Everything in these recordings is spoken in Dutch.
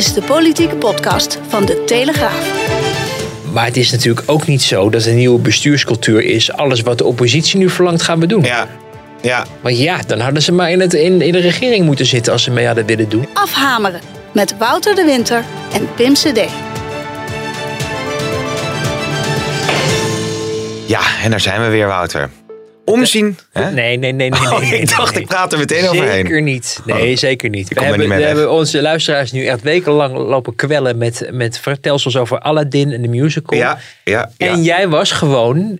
is de politieke podcast van De Telegraaf. Maar het is natuurlijk ook niet zo dat een nieuwe bestuurscultuur is. Alles wat de oppositie nu verlangt, gaan we doen. Ja, ja. Want ja, dan hadden ze maar in, het, in, in de regering moeten zitten als ze mee hadden willen doen. Afhameren met Wouter de Winter en Pim CD. Ja, en daar zijn we weer, Wouter. Omzien. Hè? Nee, nee, nee, nee. Oh, nee, ik dacht, nee. ik praat er meteen overheen. Zeker niet. Nee, zeker niet. We hebben, niet we hebben onze luisteraars nu echt wekenlang lopen kwellen met, met vertelsels over Aladdin en de musical. Ja, ja, ja. En jij was gewoon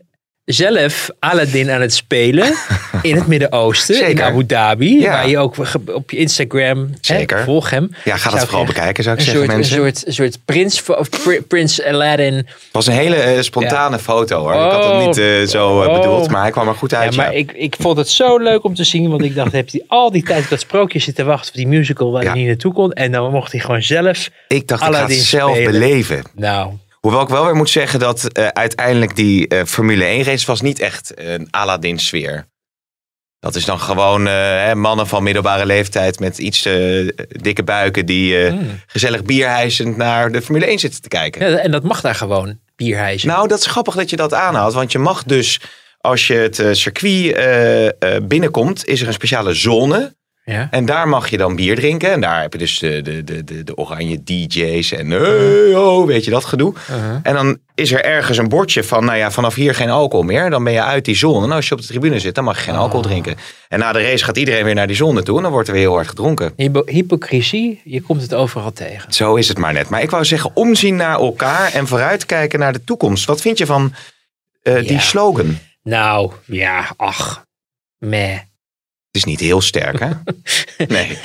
zelf Aladdin aan het spelen in het Midden-Oosten, in. Abu Dhabi. Ja. Waar je ook op je Instagram, Zeker. Hè, volg hem. ja, ga dat vooral bekijken, zou ik Een zeggen, soort, een mensen. soort, een soort prins, of pri- prins Aladdin. Het was een hele eh, spontane foto, hoor. ik had Oh. het niet eh, zo eh, Oh. bedoeld, maar hij kwam er goed uit. Ja, maar ik, ik vond het zo leuk om te zien, want ik dacht, heb hij al die tijd op dat sprookje zitten wachten op die musical waar hij niet naartoe kon. En dan mocht hij gewoon zelf. Ik dacht, ik ga het Aladdin zelf spelen. beleven. Nou, Hoewel ik wel weer moet zeggen dat eh, uiteindelijk die eh, Formule 1 race was niet echt een Aladdin sfeer. Dat is dan gewoon eh, hè, mannen van middelbare leeftijd met iets dikke buiken die Mm. gezellig bierhijzend naar de Formule 1 zitten te kijken. ja, en dat mag daar gewoon, bierhijzen. Nou, dat is grappig dat je dat aanhaalt. Want je mag dus, als je het circuit binnenkomt, is er een speciale zone. Ja. En daar mag je dan bier drinken. En daar heb je dus de, de, de, de, de oranje DJ's en hey, oh, weet je dat gedoe. Uh-huh. En dan is er ergens een bordje van, nou ja, vanaf hier geen alcohol meer. Dan ben je uit die zone. En als je op de tribune zit, dan mag je geen Oh. alcohol drinken. En na de race gaat iedereen weer naar die zone toe. En dan wordt er weer heel hard gedronken. Hypo- hypocrisie, je komt het overal tegen. Zo is het maar net. Maar ik wou zeggen, omzien naar elkaar en vooruitkijken naar de toekomst. Wat vind je van eh, die slogan? Nou, ja, ach, meh. Het is niet heel sterk, hè? Nee.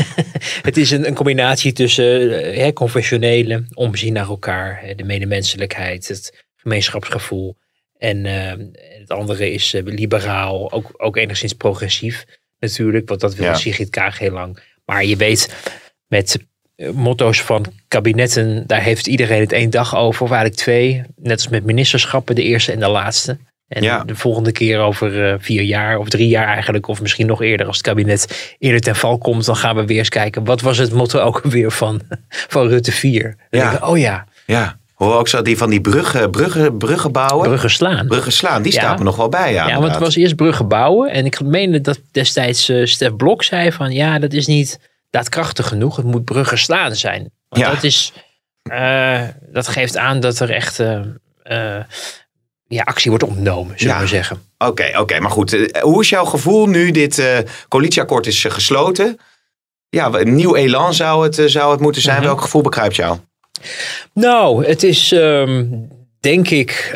Het is een, een combinatie tussen eh, hè, conventionele, omzien naar elkaar, hè, de medemenselijkheid, het gemeenschapsgevoel. En eh, het andere is eh, liberaal, ook, ook enigszins progressief natuurlijk, want dat wil Ja. Sigrid Kaag heel lang. Maar je weet, met motto's van kabinetten, daar heeft iedereen het één dag over, of eigenlijk twee. Net als met ministerschappen, de eerste en de laatste. En Ja. de volgende keer over eh, vier jaar of drie jaar eigenlijk, of misschien nog eerder als het kabinet eerder ten val komt, dan gaan we weer eens kijken. Wat was het motto ook weer van, van Rutte 4? Dan Ja. denken we, oh ja, Ja. Hoor ook zo die van die bruggen, bruggen, bruggen bouwen. bruggen slaan. Bruggen slaan, die Ja. staat me nog wel bij. Ja, Ja, want het was eerst bruggen bouwen. En ik meende dat destijds eh Stef Blok zei van ja, dat is niet daadkrachtig genoeg. Het moet bruggen slaan zijn. Want Ja. dat, is, eh, dat geeft aan dat er echt ja, actie wordt ondernomen, zullen Ja. we zeggen. Oké, oké, maar goed. eh, Hoe is jouw gevoel nu dit eh, coalitieakkoord is eh, gesloten? Ja, een nieuw elan zou het, zou het moeten zijn. Mhm. Welk gevoel bekruipt jou? Nou, het is ehm, denk ik,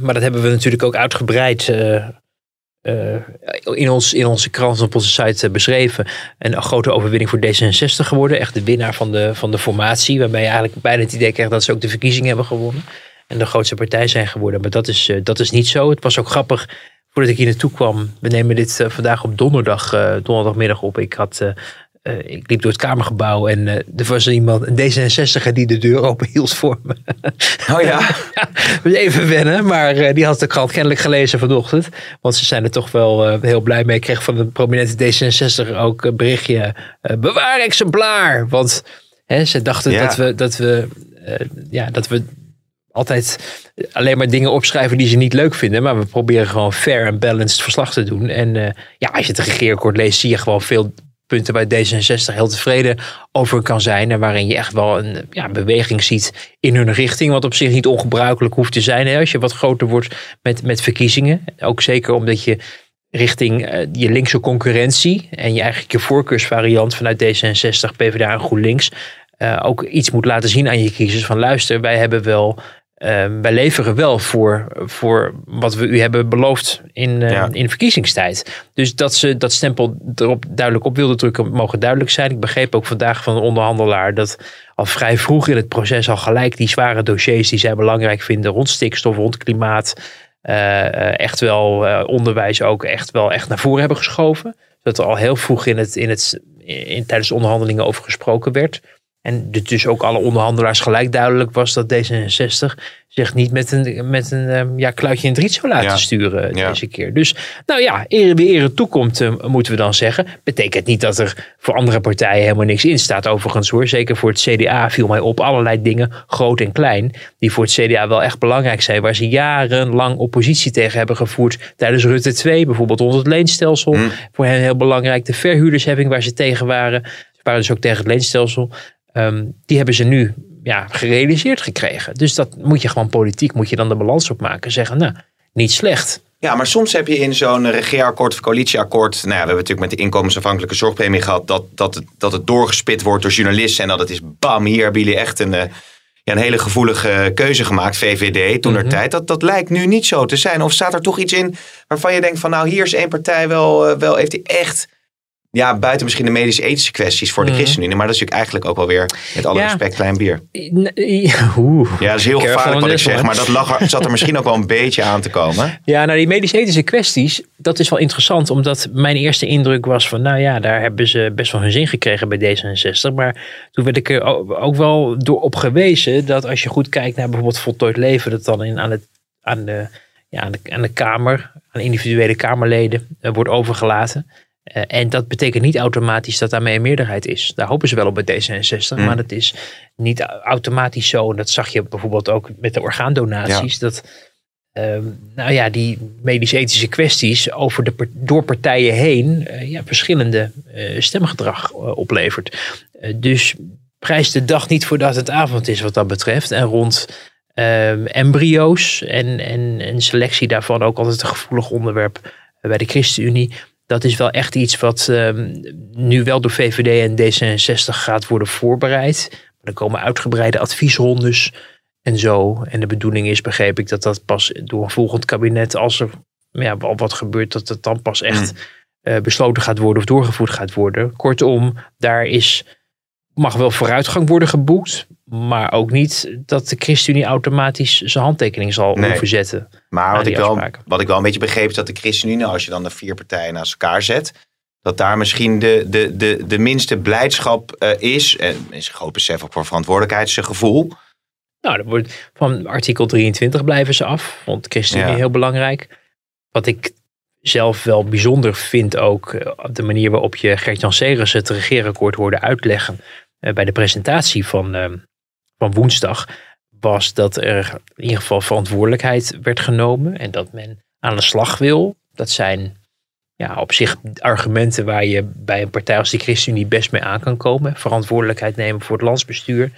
maar dat hebben we natuurlijk ook uitgebreid in, ons, in onze krant op onze site beschreven. Een grote overwinning voor D66 geworden. Echt de winnaar van de, van de formatie. Waarbij je eigenlijk bijna het idee krijgt dat ze ook de verkiezingen hebben gewonnen. En de grootste partij zijn geworden. Maar dat is, eh, dat is niet zo. Het was ook grappig. Voordat ik hier naartoe kwam, we nemen dit eh, vandaag op donderdag, eh, donderdagmiddag op. Ik had ik liep door het kamergebouw en er was iemand, een D66er, die de deur open hield voor me. Oh ja? Even wennen, maar die had de krant kennelijk gelezen vanochtend. Want ze zijn er toch wel heel blij mee. Ik kreeg van een prominente D66 ook een berichtje. bewaar exemplaar. Want hè, ze dachten Ja. dat we, dat, we, ja, dat we altijd alleen maar dingen opschrijven die ze niet leuk vinden. Maar we proberen gewoon fair en balanced verslag te doen. En eh, ja, als je het regeerakkoord leest, zie je gewoon veel punten waar D66 heel tevreden over kan zijn. En waarin je echt wel een ja, beweging ziet in hun richting. Wat op zich niet ongebruikelijk hoeft te zijn. Hè, als je wat groter wordt met, met verkiezingen. Ook zeker omdat je richting eh, je linkse concurrentie. En je eigenlijk je voorkeursvariant vanuit D66, PvdA en GroenLinks. eh, ook iets moet laten zien aan je kiezers. Van luister, wij hebben wel... eh, wij leveren wel voor, voor wat we u hebben beloofd in, eh, Ja. in verkiezingstijd. Dus dat ze dat stempel erop duidelijk op wilden drukken, mogen duidelijk zijn. Ik begreep ook vandaag van een onderhandelaar dat al vrij vroeg in het proces al gelijk die zware dossiers die zij belangrijk vinden rond stikstof, rond klimaat, eh, eh, echt wel onderwijs ook echt wel echt naar voren hebben geschoven. Dat er al heel vroeg in het, in het, in, tijdens de onderhandelingen over gesproken werd. En het dus ook alle onderhandelaars gelijk duidelijk was dat D66 zich niet met een, met een ehm, ja, kluitje in het riet zou laten Ja. sturen Ja. deze keer. Dus nou ja, ere wie ere toekomt, eh, moeten we dan zeggen. Betekent niet dat er voor andere partijen helemaal niks in staat. Overigens hoor, zeker voor het CDA viel mij op allerlei dingen, groot en klein, die voor het CDA wel echt belangrijk zijn. Waar ze jarenlang oppositie tegen hebben gevoerd tijdens Rutte 2. Bijvoorbeeld onder het leenstelsel. Mm. Voor hen heel belangrijk. De verhuurdersheffing waar ze tegen waren. Ze waren dus ook tegen het leenstelsel. Ehm, die hebben ze nu ja, gerealiseerd gekregen. Dus dat moet je gewoon politiek, moet je dan de balans opmaken. Zeggen, nou, niet slecht. Ja, maar soms heb je in zo'n regeerakkoord of coalitieakkoord. Nou ja, we hebben natuurlijk met de inkomensafhankelijke zorgpremie gehad. Dat, dat, het, dat het doorgespit wordt door journalisten. En dat het is bam, hier hebben jullie echt een, eh, ja, een hele gevoelige keuze gemaakt. VVD toen er tijd. Dat, dat lijkt nu niet zo te zijn. Of staat er toch iets in waarvan je denkt van nou hier is één partij wel, eh, wel heeft die echt. Ja, buiten misschien de medisch-ethische kwesties voor de Mhm. ChristenUnie. Maar dat is natuurlijk eigenlijk ook wel weer, met alle Ja. respect, klein bier. Oeh. Ja, dat is heel Careful gevaarlijk wat ik zeg. Maar dat lag zat er misschien ook wel een beetje aan te komen. Ja, nou die medisch-ethische kwesties, dat is wel interessant. Omdat mijn eerste indruk was van, nou ja, daar hebben ze best wel hun zin gekregen bij D66. Maar toen werd ik er ook wel door op gewezen dat als je goed kijkt naar bijvoorbeeld voltooid leven, dat dan in, aan, het, aan, de, ja, aan, de, aan de Kamer, aan individuele Kamerleden eh, wordt overgelaten. Eh, en dat betekent niet automatisch dat daarmee een meerderheid is. Daar hopen ze wel op bij D66, Mm. maar dat is niet automatisch zo. En dat zag je bijvoorbeeld ook met de orgaandonaties. Dat, ehm, nou ja, die medisch-ethische kwesties over de, door partijen heen eh, ja, verschillende eh, stemgedrag oplevert. Dus prijs de dag niet voordat het avond is wat dat betreft. En rond ehm, embryo's en, en, en selectie daarvan ook altijd een gevoelig onderwerp bij de ChristenUnie. Dat is wel echt iets wat ehm, nu wel door VVD en D66 gaat worden voorbereid. Maar er komen uitgebreide adviesrondes en zo. En de bedoeling is, begreep ik, dat dat pas door een volgend kabinet, als er ja, al wat gebeurt, dat het dan pas echt eh, besloten gaat worden of doorgevoerd gaat worden. Kortom, daar is, mag wel vooruitgang worden geboekt, maar ook niet dat de ChristenUnie automatisch zijn handtekening zal Nee. hoeven zetten. Maar wat ik, wel, wat ik wel een beetje begreep is dat de ChristenUnie, als je dan de vier partijen naast elkaar zet, dat daar misschien de, de, de, de minste blijdschap eh, is. En is een groot besef ook voor verantwoordelijkheidsgevoel. Nou, dat wordt van artikel 23 blijven ze af. Vond ChristenUnie Ja. heel belangrijk. Wat ik zelf wel bijzonder vind ook, eh, de manier waarop je Gert-Jan Segers het regeerakkoord hoorde uitleggen eh, bij de presentatie van, eh, van woensdag, was dat er in ieder geval verantwoordelijkheid werd genomen en dat men aan de slag wil. Dat zijn ja, op zich argumenten waar je bij een partij als de ChristenUnie best mee aan kan komen. Verantwoordelijkheid nemen voor het landsbestuur.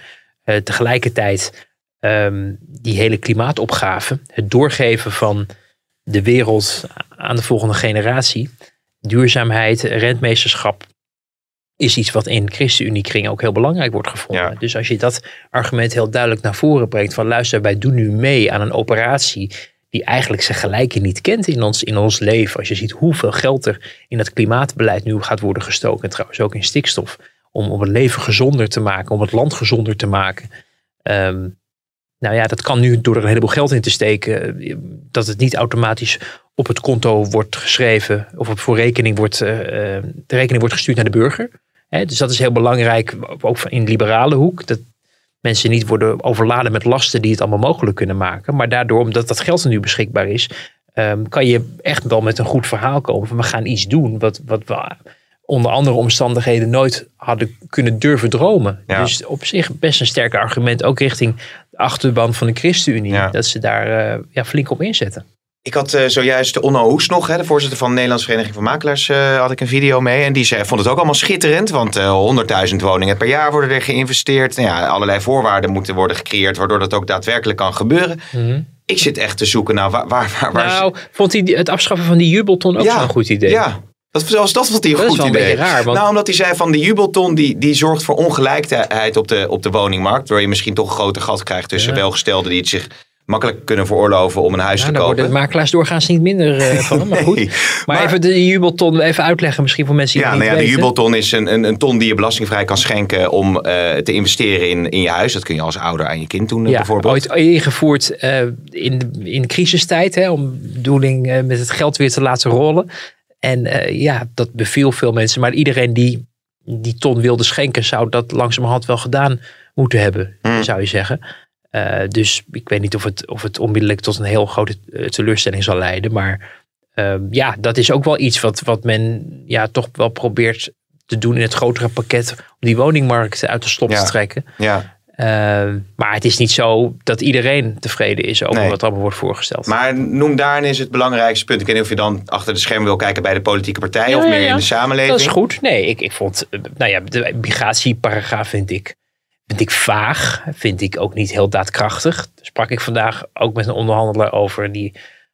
Eh, tegelijkertijd ehm, die hele klimaatopgave, het doorgeven van de wereld aan de volgende generatie, duurzaamheid, rentmeesterschap, is iets wat in ChristenUnie-kringen ook heel belangrijk wordt gevonden. Ja. Dus als je dat argument heel duidelijk naar voren brengt van luister, wij doen nu mee aan een operatie die eigenlijk zijn gelijke niet kent in ons, in ons leven. Als je ziet hoeveel geld er in het klimaatbeleid nu gaat worden gestoken, en trouwens ook in stikstof, om, om het leven gezonder te maken, om het land gezonder te maken. Ehm, nou ja, dat kan nu door er een heleboel geld in te steken, eh, dat het niet automatisch op het konto wordt geschreven of op voor rekening wordt, eh, eh, de rekening wordt gestuurd naar de burger. Dus dat is heel belangrijk, ook in de liberale hoek, dat mensen niet worden overladen met lasten die het allemaal mogelijk kunnen maken. Maar daardoor, omdat dat geld er nu beschikbaar is, ehm, kan je echt wel met een goed verhaal komen van we gaan iets doen wat, wat we onder andere omstandigheden nooit hadden kunnen durven dromen. Ja. Dus op zich best een sterk argument, ook richting de achterban van de ChristenUnie, Ja. dat ze daar eh, ja, flink op inzetten. Ik had eh, zojuist de Onno Hoes nog, hè, de voorzitter van de Nederlandse Vereniging van Makelaars, eh, had ik een video mee. En die zei, vond het ook allemaal schitterend, want eh 100.000 woningen per jaar worden er geïnvesteerd. Nou ja, allerlei voorwaarden moeten worden gecreëerd, waardoor dat ook daadwerkelijk kan gebeuren. Ik zit echt te zoeken naar waar, waar, waar, waar nou, vond hij die- het afschaffen van die jubelton ook Ja, wel een goed idee? Ja, dat, zelfs dat vond hij een Dat is goed wel een idee. beetje raar, want- Nou, omdat hij zei van de jubelton die, die zorgt voor ongelijkheid op de, op de woningmarkt. Waardoor je misschien toch een groter gat krijgt tussen Ja. welgestelden die het zich makkelijk kunnen veroorloven om een huis Ja, te daar kopen. worden de makelaars doorgaans niet minder eh, van. Maar goed. Nee, Maar, maar- even de jubelton even uitleggen misschien voor mensen die Ja, het nou niet ja, de jubelton is een, een, een ton die je belastingvrij kan schenken om eh, te investeren in, in je huis. Dat kun je als ouder aan je kind doen eh, Ja, bijvoorbeeld. ooit ingevoerd in, in crisistijd. Hè, om de bedoeling met het geld weer te laten rollen. En ja, dat beviel veel mensen. Maar iedereen die die ton wilde schenken, zou dat langzamerhand wel gedaan moeten hebben, Hmm. zou je zeggen. Eh, dus ik weet niet of het, of het onmiddellijk tot een heel grote eh, teleurstelling zal leiden. Maar ehm, ja, dat is ook wel iets wat, wat men ja, toch wel probeert te doen in het grotere pakket. Om die woningmarkt uit de slop Ja. te trekken. Ja. Ehm, maar het is niet zo dat iedereen tevreden is over Nee. wat allemaal wordt voorgesteld. Maar noem daarin is het belangrijkste punt. Ik weet niet of je dan achter de schermen wil kijken bij de politieke partijen Ja, of meer ja. in de samenleving. Dat is goed. Nee, ik, ik vond, eh, nou ja, de migratieparagraaf vind ik, vind ik vaag. Vind ik ook niet heel daadkrachtig. Daar sprak ik vandaag ook met een onderhandelaar over die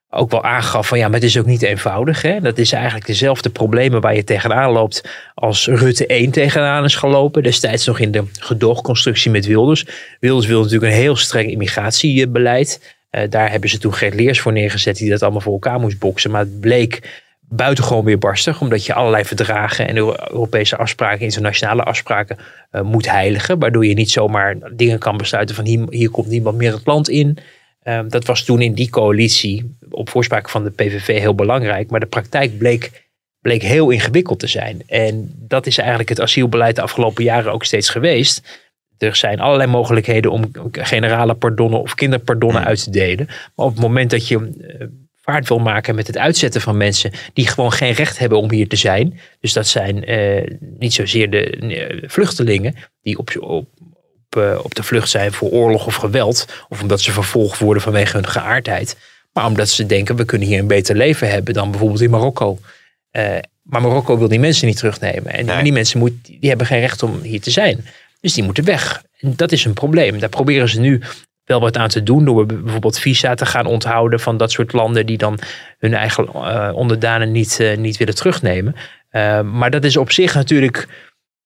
ook wel aangaf van ja, maar het is ook niet eenvoudig. Hè? Dat is eigenlijk dezelfde problemen waar je tegenaan loopt als Rutte 1 tegenaan is gelopen. Destijds nog in de gedoogconstructie met Wilders. Wilders wil natuurlijk een heel streng immigratiebeleid. Eh, daar hebben ze toen Gert Leers voor neergezet die dat allemaal voor elkaar moest boksen. Maar het bleek buitengewoon weerbarstig. Omdat je allerlei verdragen en Euro- Europese afspraken, internationale afspraken eh, moet heiligen. Waardoor je niet zomaar dingen kan besluiten van hier, hier komt niemand meer het land in. Ehm, dat was toen in die coalitie op voorspraak van de PVV heel belangrijk. Maar de praktijk bleek, bleek heel ingewikkeld te zijn. En dat is eigenlijk het asielbeleid de afgelopen jaren ook steeds geweest. Er zijn allerlei mogelijkheden om generale pardonnen of kinderpardonnen uit te delen. Maar op het moment dat je eh, vaart wil maken met het uitzetten van mensen die gewoon geen recht hebben om hier te zijn. Dus dat zijn eh, niet zozeer de eh, vluchtelingen die op, op, op, eh, op de vlucht zijn voor oorlog of geweld. Of omdat ze vervolgd worden vanwege hun geaardheid. Maar omdat ze denken we kunnen hier een beter leven hebben dan bijvoorbeeld in Marokko. Maar Marokko wil die mensen niet terugnemen. En Nee. die mensen moet, die hebben geen recht om hier te zijn. Dus die moeten weg. En dat is een probleem. Daar proberen ze nu wel wat aan te doen. Door bijvoorbeeld visa te gaan onthouden van dat soort landen die dan hun eigen eh, onderdanen niet, eh, niet willen terugnemen. Eh, maar dat is op zich natuurlijk.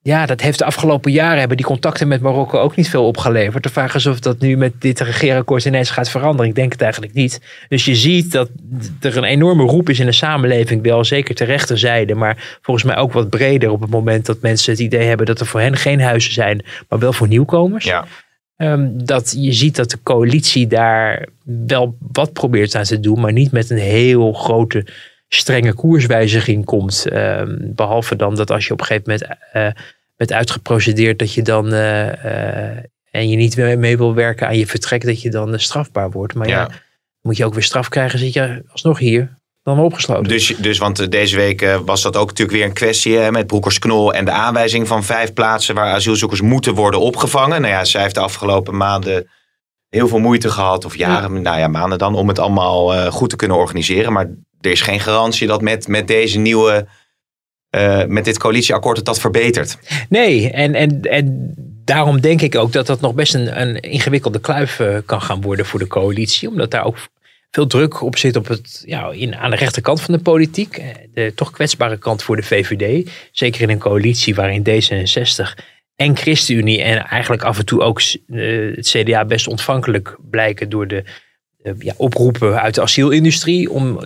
Ja, dat heeft de afgelopen jaren hebben die contacten met Marokko ook niet veel opgeleverd. De vraag is of dat nu met dit regeerakkoord ineens gaat veranderen. Ik denk het eigenlijk niet. Dus je ziet dat er een enorme roep is in de samenleving, wel zeker ter rechterzijde, maar volgens mij ook wat breder op het moment dat mensen het idee hebben dat er voor hen geen huizen zijn, maar wel voor nieuwkomers. Ja. Ehm, dat je ziet dat de coalitie daar wel wat probeert aan te doen, maar niet met een heel grote strenge koerswijziging komt. Ehm, behalve dan dat als je op een gegeven moment eh bent uitgeprocedeerd, dat je dan eh, eh, en je niet mee wil werken aan je vertrek, dat je dan strafbaar wordt. Maar ja. Ja. moet je ook weer straf krijgen, zit je alsnog hier, dan opgesloten. Dus, dus, want eh, deze week eh, was dat ook natuurlijk weer een kwestie hè, met Broekers-Knol en de aanwijzing van vijf plaatsen waar asielzoekers moeten worden opgevangen. Nou ja, zij heeft de afgelopen maanden heel veel moeite gehad, of jaren, nou ja, maanden dan, om het allemaal eh, goed te kunnen organiseren. Maar er is geen garantie dat met, met deze nieuwe, met dit coalitieakkoord het dat verbetert. Nee, en, en, en daarom denk ik ook dat dat nog best een, een ingewikkelde kluif kan gaan worden voor de coalitie. Omdat daar ook veel druk op zit op het, ja, in, aan de rechterkant van de politiek. Eh, De toch kwetsbare kant voor de VVD. Zeker in een coalitie waarin D66 en ChristenUnie en eigenlijk af en toe ook eh, het CDA best ontvankelijk blijken door de eh, ja, oproepen uit de asielindustrie om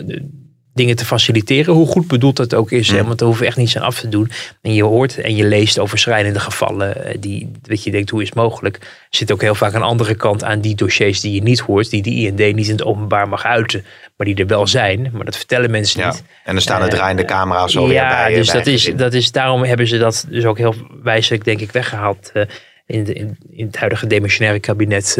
dingen te faciliteren. Hoe goed bedoeld dat ook is, hè, Mm. want daar hoeven echt niets aan af te doen. En je hoort en je leest over schrijnende gevallen eh, die, dat je denkt, hoe is het mogelijk? Er zit ook heel vaak een andere kant aan die dossiers die je niet hoort, die de IND niet in het openbaar mag uiten, maar die er wel zijn. Maar dat vertellen mensen Ja. niet. En dan staan de Eh, draaiende camera's alweer ja, bij. eh, dus bij dat is, dat is, daarom hebben ze dat dus ook heel wijselijk, denk ik, weggehaald eh, in, de, in, in het huidige demissionaire kabinet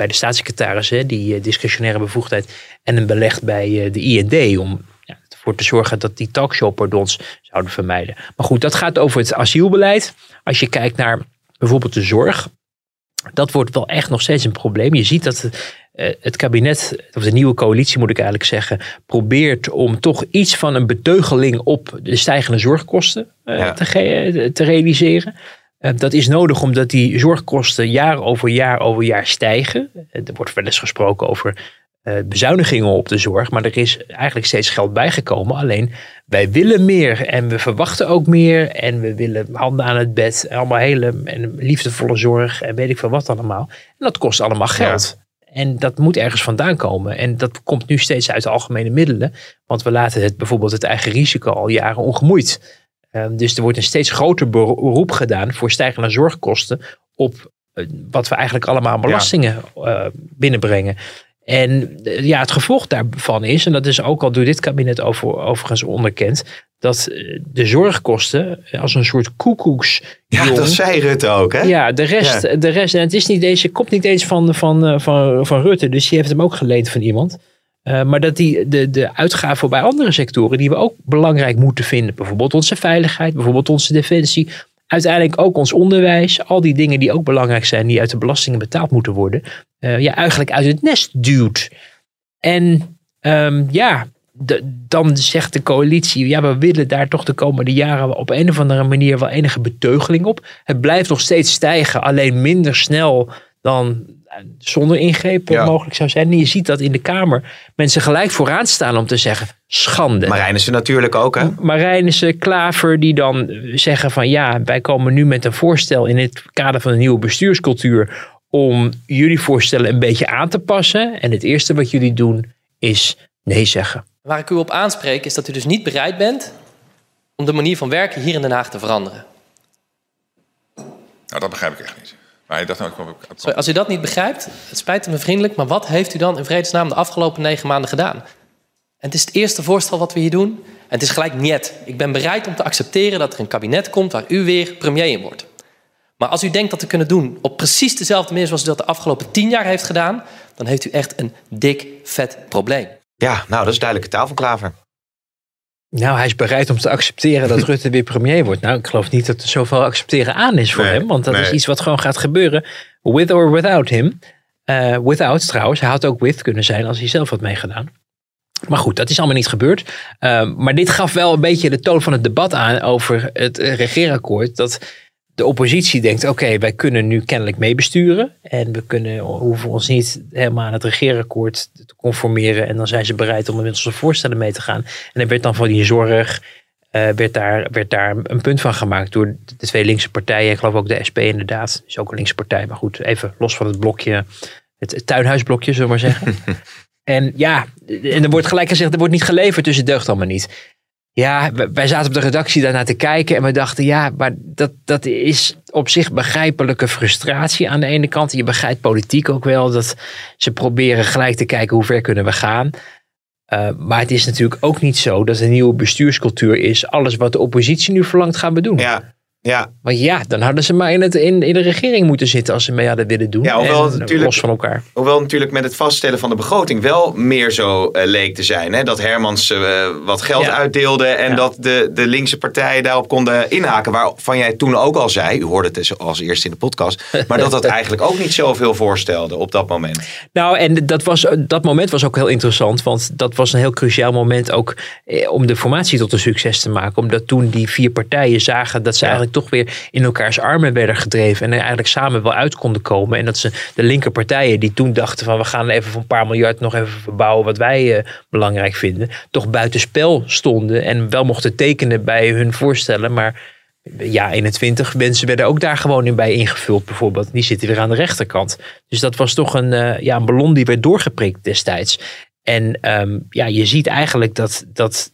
bij de staatssecretaris, hè, die eh, discretionaire bevoegdheid en een beleg bij eh, de IND om ja, ervoor te zorgen dat die talkshow-pardons zouden vermijden. Maar goed, dat gaat over het asielbeleid. Als je kijkt naar bijvoorbeeld de zorg, dat wordt wel echt nog steeds een probleem. Je ziet dat het, eh, kabinet, of de nieuwe coalitie moet ik eigenlijk zeggen, probeert om toch iets van een beteugeling op de stijgende zorgkosten Ja. te, te realiseren. Eh, dat is nodig omdat die zorgkosten jaar over jaar over jaar stijgen. Eh, Er wordt wel eens gesproken over eh, bezuinigingen op de zorg, maar er is eigenlijk steeds geld bijgekomen. Alleen wij willen meer en we verwachten ook meer en we willen handen aan het bed, allemaal hele en liefdevolle zorg en weet ik veel wat allemaal. En dat kost allemaal geld. En dat moet ergens vandaan komen. En dat komt nu steeds uit de algemene middelen. Want we laten het bijvoorbeeld het eigen risico al jaren ongemoeid. Ehm, dus er wordt een steeds groter beroep gedaan voor stijgende zorgkosten op eh, wat we eigenlijk allemaal aan belastingen eh, binnenbrengen. En eh, ja, het gevolg daarvan is, en dat is ook al door dit kabinet over, overigens onderkend, dat de zorgkosten als een soort koekoeks. Ja, dat zei Rutte ook, hè? Ja, de rest, de rest en het is niet deze, komt niet eens van, van, van, van Rutte, dus die heeft hem ook geleend van iemand. Uh, maar dat die, de, de uitgaven bij andere sectoren die we ook belangrijk moeten vinden, bijvoorbeeld onze veiligheid, bijvoorbeeld onze defensie, uiteindelijk ook ons onderwijs, al die dingen die ook belangrijk zijn, die uit de belastingen betaald moeten worden, uh, ja, eigenlijk uit het nest duwt. En um, ja, dan zegt de coalitie, ja, we willen daar toch de komende jaren op een of andere manier wel enige beteugeling op. Het blijft nog steeds stijgen, alleen minder snel dan zonder ingrepen mogelijk zou zijn. En je ziet dat in de Kamer mensen gelijk vooraan staan om te zeggen, schande. Marijnissen natuurlijk ook, hè? Marijnissen, Klaver, die dan zeggen van ja, wij komen nu met een voorstel in het kader van een nieuwe bestuurscultuur om jullie voorstellen een beetje aan te passen. En het eerste wat jullie doen is nee zeggen. Waar ik u op aanspreek is dat u dus niet bereid bent om de manier van werken hier in Den Haag te veranderen. Nou, dat begrijp ik echt niet. Maar dacht, nou, ik Sorry, als u dat niet begrijpt, het spijt me vriendelijk, maar wat heeft u dan in vredesnaam de afgelopen negen maanden gedaan? En het is het eerste voorstel wat we hier doen. En het is gelijk niet. Ik ben bereid om te accepteren dat er een kabinet komt waar u weer premier in wordt. Maar als u denkt dat te kunnen doen op precies dezelfde manier zoals u dat de afgelopen tien jaar heeft gedaan, dan heeft u echt een dik, vet probleem. Ja, nou, dat is duidelijke taal van Klaver. Nou, hij is bereid om te accepteren dat Rutte weer premier wordt. Nou, ik geloof niet dat er zoveel accepteren aan is voor hem. Want dat is iets wat gewoon gaat gebeuren. With or without him. Uh, without trouwens. Hij had ook with kunnen zijn als hij zelf had meegedaan. Maar goed, dat is allemaal niet gebeurd. Uh, maar dit gaf wel een beetje de toon van het debat aan over het regeerakkoord. Dat de oppositie denkt, oké, wij kunnen nu kennelijk meebesturen. En we kunnen, hoeven ons niet helemaal aan het regeerakkoord te conformeren. En dan zijn ze bereid om met onze voorstellen mee te gaan. En er werd dan van die zorg, uh, werd, daar, werd daar een punt van gemaakt door de twee linkse partijen. Ik geloof ook de SP inderdaad, is ook een linkse partij. Maar goed, even los van het blokje, het tuinhuisblokje, zullen we maar zeggen. en ja, en er wordt gelijk gezegd, er wordt niet geleverd, dus het deugt allemaal niet. Ja, wij zaten op de redactie daarnaar te kijken en we dachten, ja, maar dat, dat is op zich begrijpelijke frustratie aan de ene kant. Je begrijpt politiek ook wel dat ze proberen gelijk te kijken hoe ver kunnen we gaan. Uh, maar het is natuurlijk ook niet zo dat een nieuwe bestuurscultuur is. Alles wat de oppositie nu verlangt gaan we doen. Ja, ja. Want ja, dan hadden ze maar in, het, in, in de regering moeten zitten als ze mee hadden willen doen. Ja, hoewel, en, natuurlijk, los van elkaar. hoewel natuurlijk met het vaststellen van de begroting wel meer zo uh, leek te zijn. Hè? Dat Hermans uh, wat geld ja. uitdeelde en ja. dat de, de linkse partijen daarop konden inhaken. Waarvan jij toen ook al zei, u hoorde het dus als eerste in de podcast, maar dat dat eigenlijk ook niet zoveel voorstelde op dat moment. Nou, en dat, was, dat moment was ook heel interessant, want dat was een heel cruciaal moment ook eh, om de formatie tot een succes te maken. Omdat toen die vier partijen zagen dat ze eigenlijk toch weer in elkaars armen werden gedreven. En er eigenlijk samen wel uit konden komen. En dat ze de linkerpartijen die toen dachten van we gaan even voor een paar miljard nog even verbouwen wat wij uh, belangrijk vinden. Toch buitenspel stonden en wel mochten tekenen bij hun voorstellen. Maar ja, 21 mensen werden ook daar gewoon in bij ingevuld bijvoorbeeld. Die zitten weer aan de rechterkant. Dus dat was toch een, uh, ja, een ballon die werd doorgeprikt destijds. En um, ja, je ziet eigenlijk dat, dat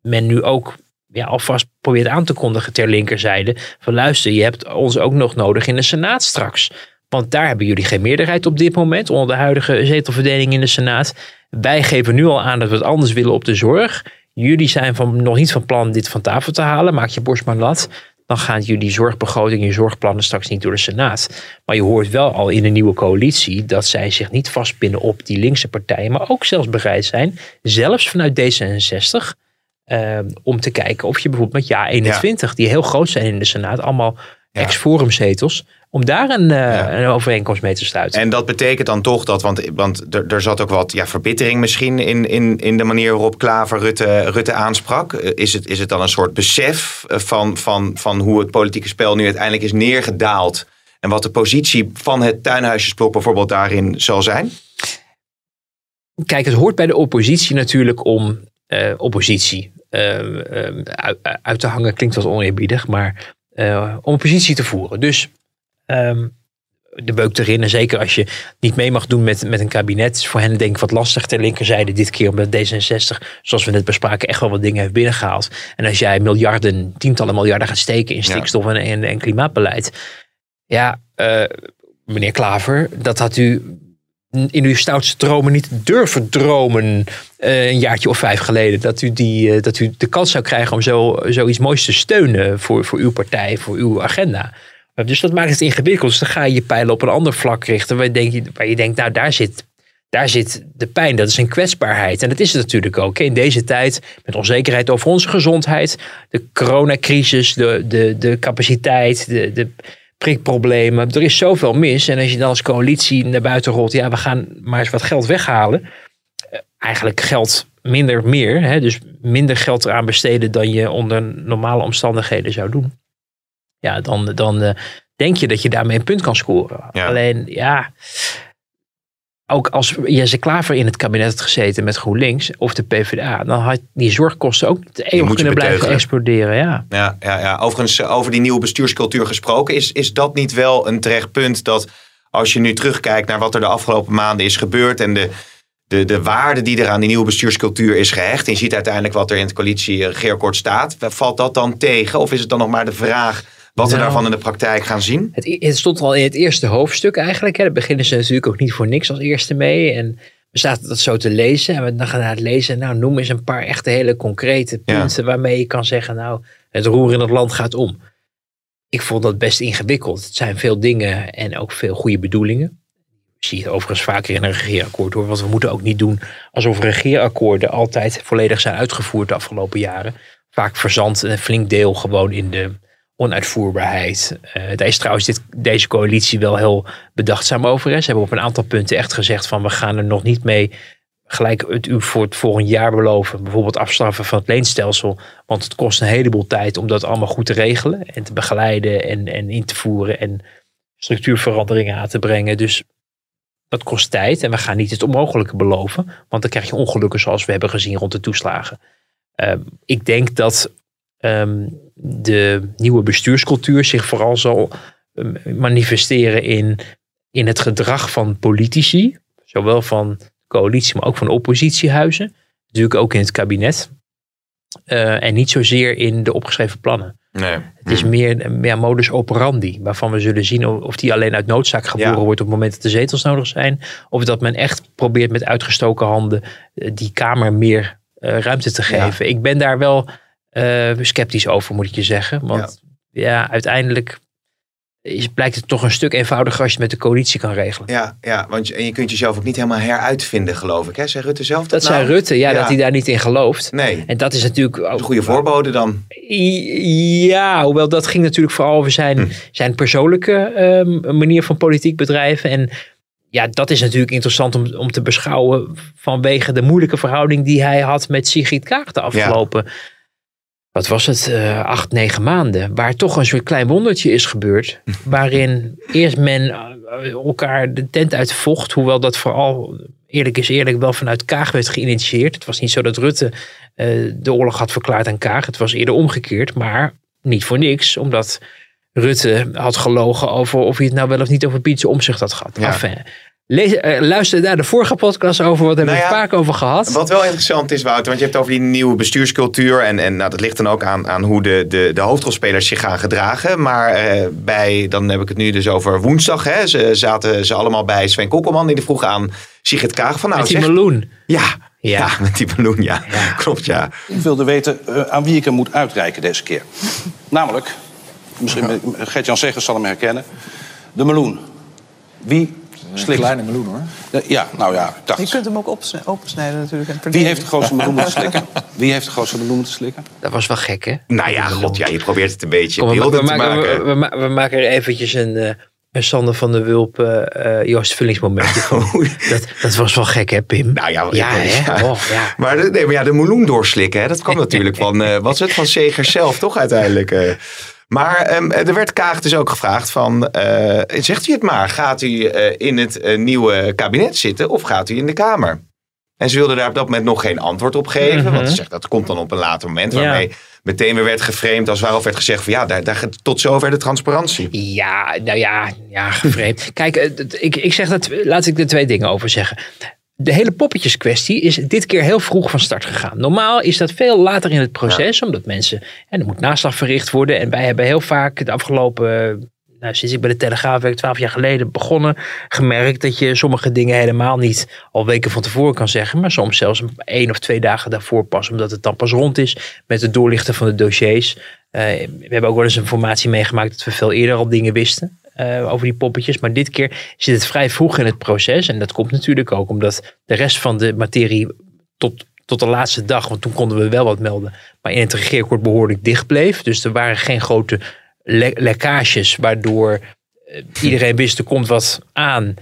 men nu ook ja, alvast probeert aan te kondigen ter linkerzijde. Van luister, je hebt ons ook nog nodig in de Senaat straks. Want daar hebben jullie geen meerderheid op dit moment onder de huidige zetelverdeling in de Senaat. Wij geven nu al aan dat we het anders willen op de zorg. Jullie zijn van, nog niet van plan dit van tafel te halen. Maak je borst maar nat. Dan gaan jullie zorgbegroting, je zorgplannen straks niet door de Senaat. Maar je hoort wel al in de nieuwe coalitie dat zij zich niet vastpinnen op die linkse partijen. Maar ook zelfs bereid zijn, zelfs vanuit D66, uh, om te kijken of je bijvoorbeeld met ja 21, ja. die heel groot zijn in de Senaat, allemaal ja. ex-forum zetels, om daar een, uh, ja. een, overeenkomst mee te sluiten. En dat betekent dan toch dat, want, want er, er zat ook wat ja, verbittering misschien in, in, in de manier waarop Klaver Rutte, Rutte aansprak. Is het, is het dan een soort besef van, van, van hoe het politieke spel nu uiteindelijk is neergedaald? En wat de positie van het tuinhuisjesblok bijvoorbeeld daarin zal zijn? Kijk, het hoort bij de oppositie natuurlijk om uh, oppositie uh, uh, uit, uit, te hangen. Klinkt wat oneerbiedig, maar om oppositie te voeren. Dus um, de beuk erin. En zeker als je niet mee mag doen met, met een kabinet. Is voor hen denk ik wat lastig ter linkerzijde dit keer. Omdat D66, zoals we net bespraken, echt wel wat dingen heeft binnengehaald. En als jij miljarden, tientallen miljarden gaat steken in stikstof ja. en, en, en, klimaatbeleid. Ja, meneer Klaver, dat had u in uw stoutste dromen niet durven dromen eh, een jaartje of vijf geleden. Dat u, die, eh, dat u de kans zou krijgen om zo, zoiets moois te steunen voor, voor uw partij, voor uw agenda. Dus dat maakt het ingewikkeld. Dus dan ga je je pijlen op een ander vlak richten waar je, denkt, waar je denkt, nou daar zit, daar zit de pijn, dat is een kwetsbaarheid. En dat is het natuurlijk ook. In deze tijd, met onzekerheid over onze gezondheid, de coronacrisis, de, de, de capaciteit, de, de prikproblemen. Er is zoveel mis. En als je dan als coalitie naar buiten rolt, ja, we gaan maar eens wat geld weghalen. Eh, Eigenlijk geld minder meer. Hè? Dus minder geld eraan besteden dan je onder normale omstandigheden zou doen. Ja, dan, dan eh, denk je dat je daarmee een punt kan scoren. Ja. Alleen, ja, ook als Jesse Klaver in het kabinet had gezeten met GroenLinks of de PvdA, dan had die zorgkosten ook eeuwig kunnen blijven exploderen. Ja. Ja, ja, ja. Overigens, eh, over die nieuwe bestuurscultuur gesproken, is, is dat niet wel een terecht punt dat als je nu terugkijkt naar wat er de afgelopen maanden is gebeurd en de, de, de waarde die er aan die nieuwe bestuurscultuur is gehecht, en je ziet uiteindelijk wat er in het coalitie-regeerakkoord staat, valt dat dan tegen? Of is het dan nog maar de vraag wat we Nou. daarvan in de praktijk gaan zien? Het, het stond al in het eerste hoofdstuk eigenlijk. Hè. Daar beginnen ze natuurlijk ook niet voor niks als eerste mee. En we zaten dat zo te lezen. En we dan gaan naar het lezen. Nou, noem eens een paar echte hele concrete Ja. punten waarmee je kan zeggen, nou, het roer in het land gaat om. Ik vond dat best ingewikkeld. Het zijn veel dingen en ook veel goede bedoelingen. Ik zie het overigens vaker in een regeerakkoord hoor. Want we moeten ook niet doen alsof regeerakkoorden altijd volledig zijn uitgevoerd de afgelopen jaren. Vaak verzandt een flink deel gewoon in de onuitvoerbaarheid. Eh, daar is trouwens dit, deze coalitie wel heel bedachtzaam over. Hè. Ze hebben op een aantal punten echt gezegd van we gaan er nog niet mee gelijk het u voor het volgend jaar beloven. Bijvoorbeeld afstraffen van het leenstelsel. Want het kost een heleboel tijd om dat allemaal goed te regelen. En te begeleiden en, en in te voeren. En structuurveranderingen aan te brengen. Dus dat kost tijd. En we gaan niet het onmogelijke beloven. Want dan krijg je ongelukken zoals we hebben gezien rond de toeslagen. Ehm, ik denk dat ehm, de nieuwe bestuurscultuur zich vooral zal ehm, manifesteren in, in het gedrag van politici. Zowel van coalitie, maar ook van oppositiehuizen. Natuurlijk ook in het kabinet. Eh, en niet zozeer in de opgeschreven plannen. Nee. Het is meer, meer modus operandi, waarvan we zullen zien of die alleen uit noodzaak geboren Ja. wordt op het moment dat de zetels nodig zijn. Of dat men echt probeert met uitgestoken handen eh, die Kamer meer eh, ruimte te Ja. geven. Ik ben daar wel sceptisch over, moet ik je zeggen. Want ja, uiteindelijk is, blijkt het toch een stuk eenvoudiger als je het met de coalitie kan regelen. Ja, ja, want je, en je kunt jezelf ook niet helemaal heruitvinden, geloof ik. Hè? Zei Rutte zelf dat, Dat nou? zei Rutte, ja, Ja. dat hij daar niet in gelooft. Nee, En dat is natuurlijk ook een goede voorbode dan. Ja, hoewel dat ging natuurlijk vooral over zijn, Hm. zijn persoonlijke ehm, manier van politiek bedrijven. En ja, dat is natuurlijk interessant om, om te beschouwen vanwege de moeilijke verhouding die hij had met Sigrid Kaag de afgelopen, wat was het, eh, acht, negen maanden. Waar toch een soort klein wondertje is gebeurd. waarin eerst men eh, elkaar de tent uit vocht. Hoewel dat vooral, eerlijk is eerlijk, wel vanuit Kaag werd geïnitieerd. Het was niet zo dat Rutte eh, de oorlog had verklaard aan Kaag. Het was eerder omgekeerd, maar niet voor niks. Omdat Rutte had gelogen over of hij het nou wel of niet over Pietse omzicht had gehad. Ja. Enfin, lees, eh, luister naar de vorige podcast over, wat hebben Nou we ja, het vaak over gehad. Wat wel interessant is, Wouter, want je hebt het over die nieuwe bestuurscultuur. En, en nou, dat ligt dan ook aan, aan hoe de, de, de hoofdrolspelers zich gaan gedragen. Maar eh, bij, dan heb ik het nu dus over woensdag. Hè, ze zaten ze allemaal bij Sven Kokkelman. Die vroeg aan Sigrid Kaag van nou met die zeg... meloen. Ja, ja. Ja. met die balloen, ja. Ja. Klopt, ja. Ik wilde weten eh, aan wie ik hem moet uitreiken deze keer. Namelijk, misschien Gert-Jan Segers zal hem herkennen. De meloen. Wie slikt... kleine meloen hoor. Eh, Ja, nou ja, ik Je dacht... kunt hem ook opensnijden natuurlijk. En Wie heeft de grootste meloen moeten slikken? Wie heeft de grootste meloen moeten slikken? Dat was wel gek, hè? Nou ja, god, ja, je probeert het een beetje Kom, we, we, te maken, maken. we, we ma- we maken er eventjes een, eh, een Sander van der Wulp, eh, eh, Joost Vullings momentje van. dat, dat was wel gek, hè, Pim? Nou ja, ja, hè? ja. Oh, ja. Maar, de, nee, maar ja, de meloen doorslikken, hè, dat kwam natuurlijk van, eh wat is het, van Segers zelf, toch uiteindelijk. eh. Maar ehm, er werd Kaag dus ook gevraagd van, eh, zegt u het maar, gaat u eh, in het eh, nieuwe kabinet zitten of gaat u in de Kamer? En ze wilde daar op dat moment nog geen antwoord op geven, Mhm. want ze zegt dat komt dan op een later moment, Ja. waarmee meteen weer werd geframed als waarof werd gezegd van ja, daar, daar, tot zover de transparantie. Ja, nou ja, ja gevreemd. Kijk, eh, ik, ik zeg dat, laat ik er twee dingen over zeggen. De hele poppetjeskwestie is dit keer heel vroeg van start gegaan. Normaal is dat veel later in het proces, omdat mensen. En er moet naslag verricht worden. En wij hebben heel vaak de afgelopen nou, sinds ik bij de Telegraaf werk, twaalf jaar geleden begonnen, gemerkt dat je sommige dingen helemaal niet al weken van tevoren kan zeggen, maar soms zelfs een één of twee dagen daarvoor pas, omdat het dan pas rond is met het doorlichten van de dossiers. Eh, we hebben ook wel eens informatie meegemaakt dat we veel eerder al dingen wisten. Eh, over die poppetjes. Maar dit keer zit het vrij vroeg in het proces. En dat komt natuurlijk ook omdat de rest van de materie tot, tot de laatste dag, want toen konden we wel wat melden, maar in het regeerakkoord behoorlijk dicht bleef. Dus er waren geen grote le- lekkages waardoor eh, iedereen wist er komt wat aan.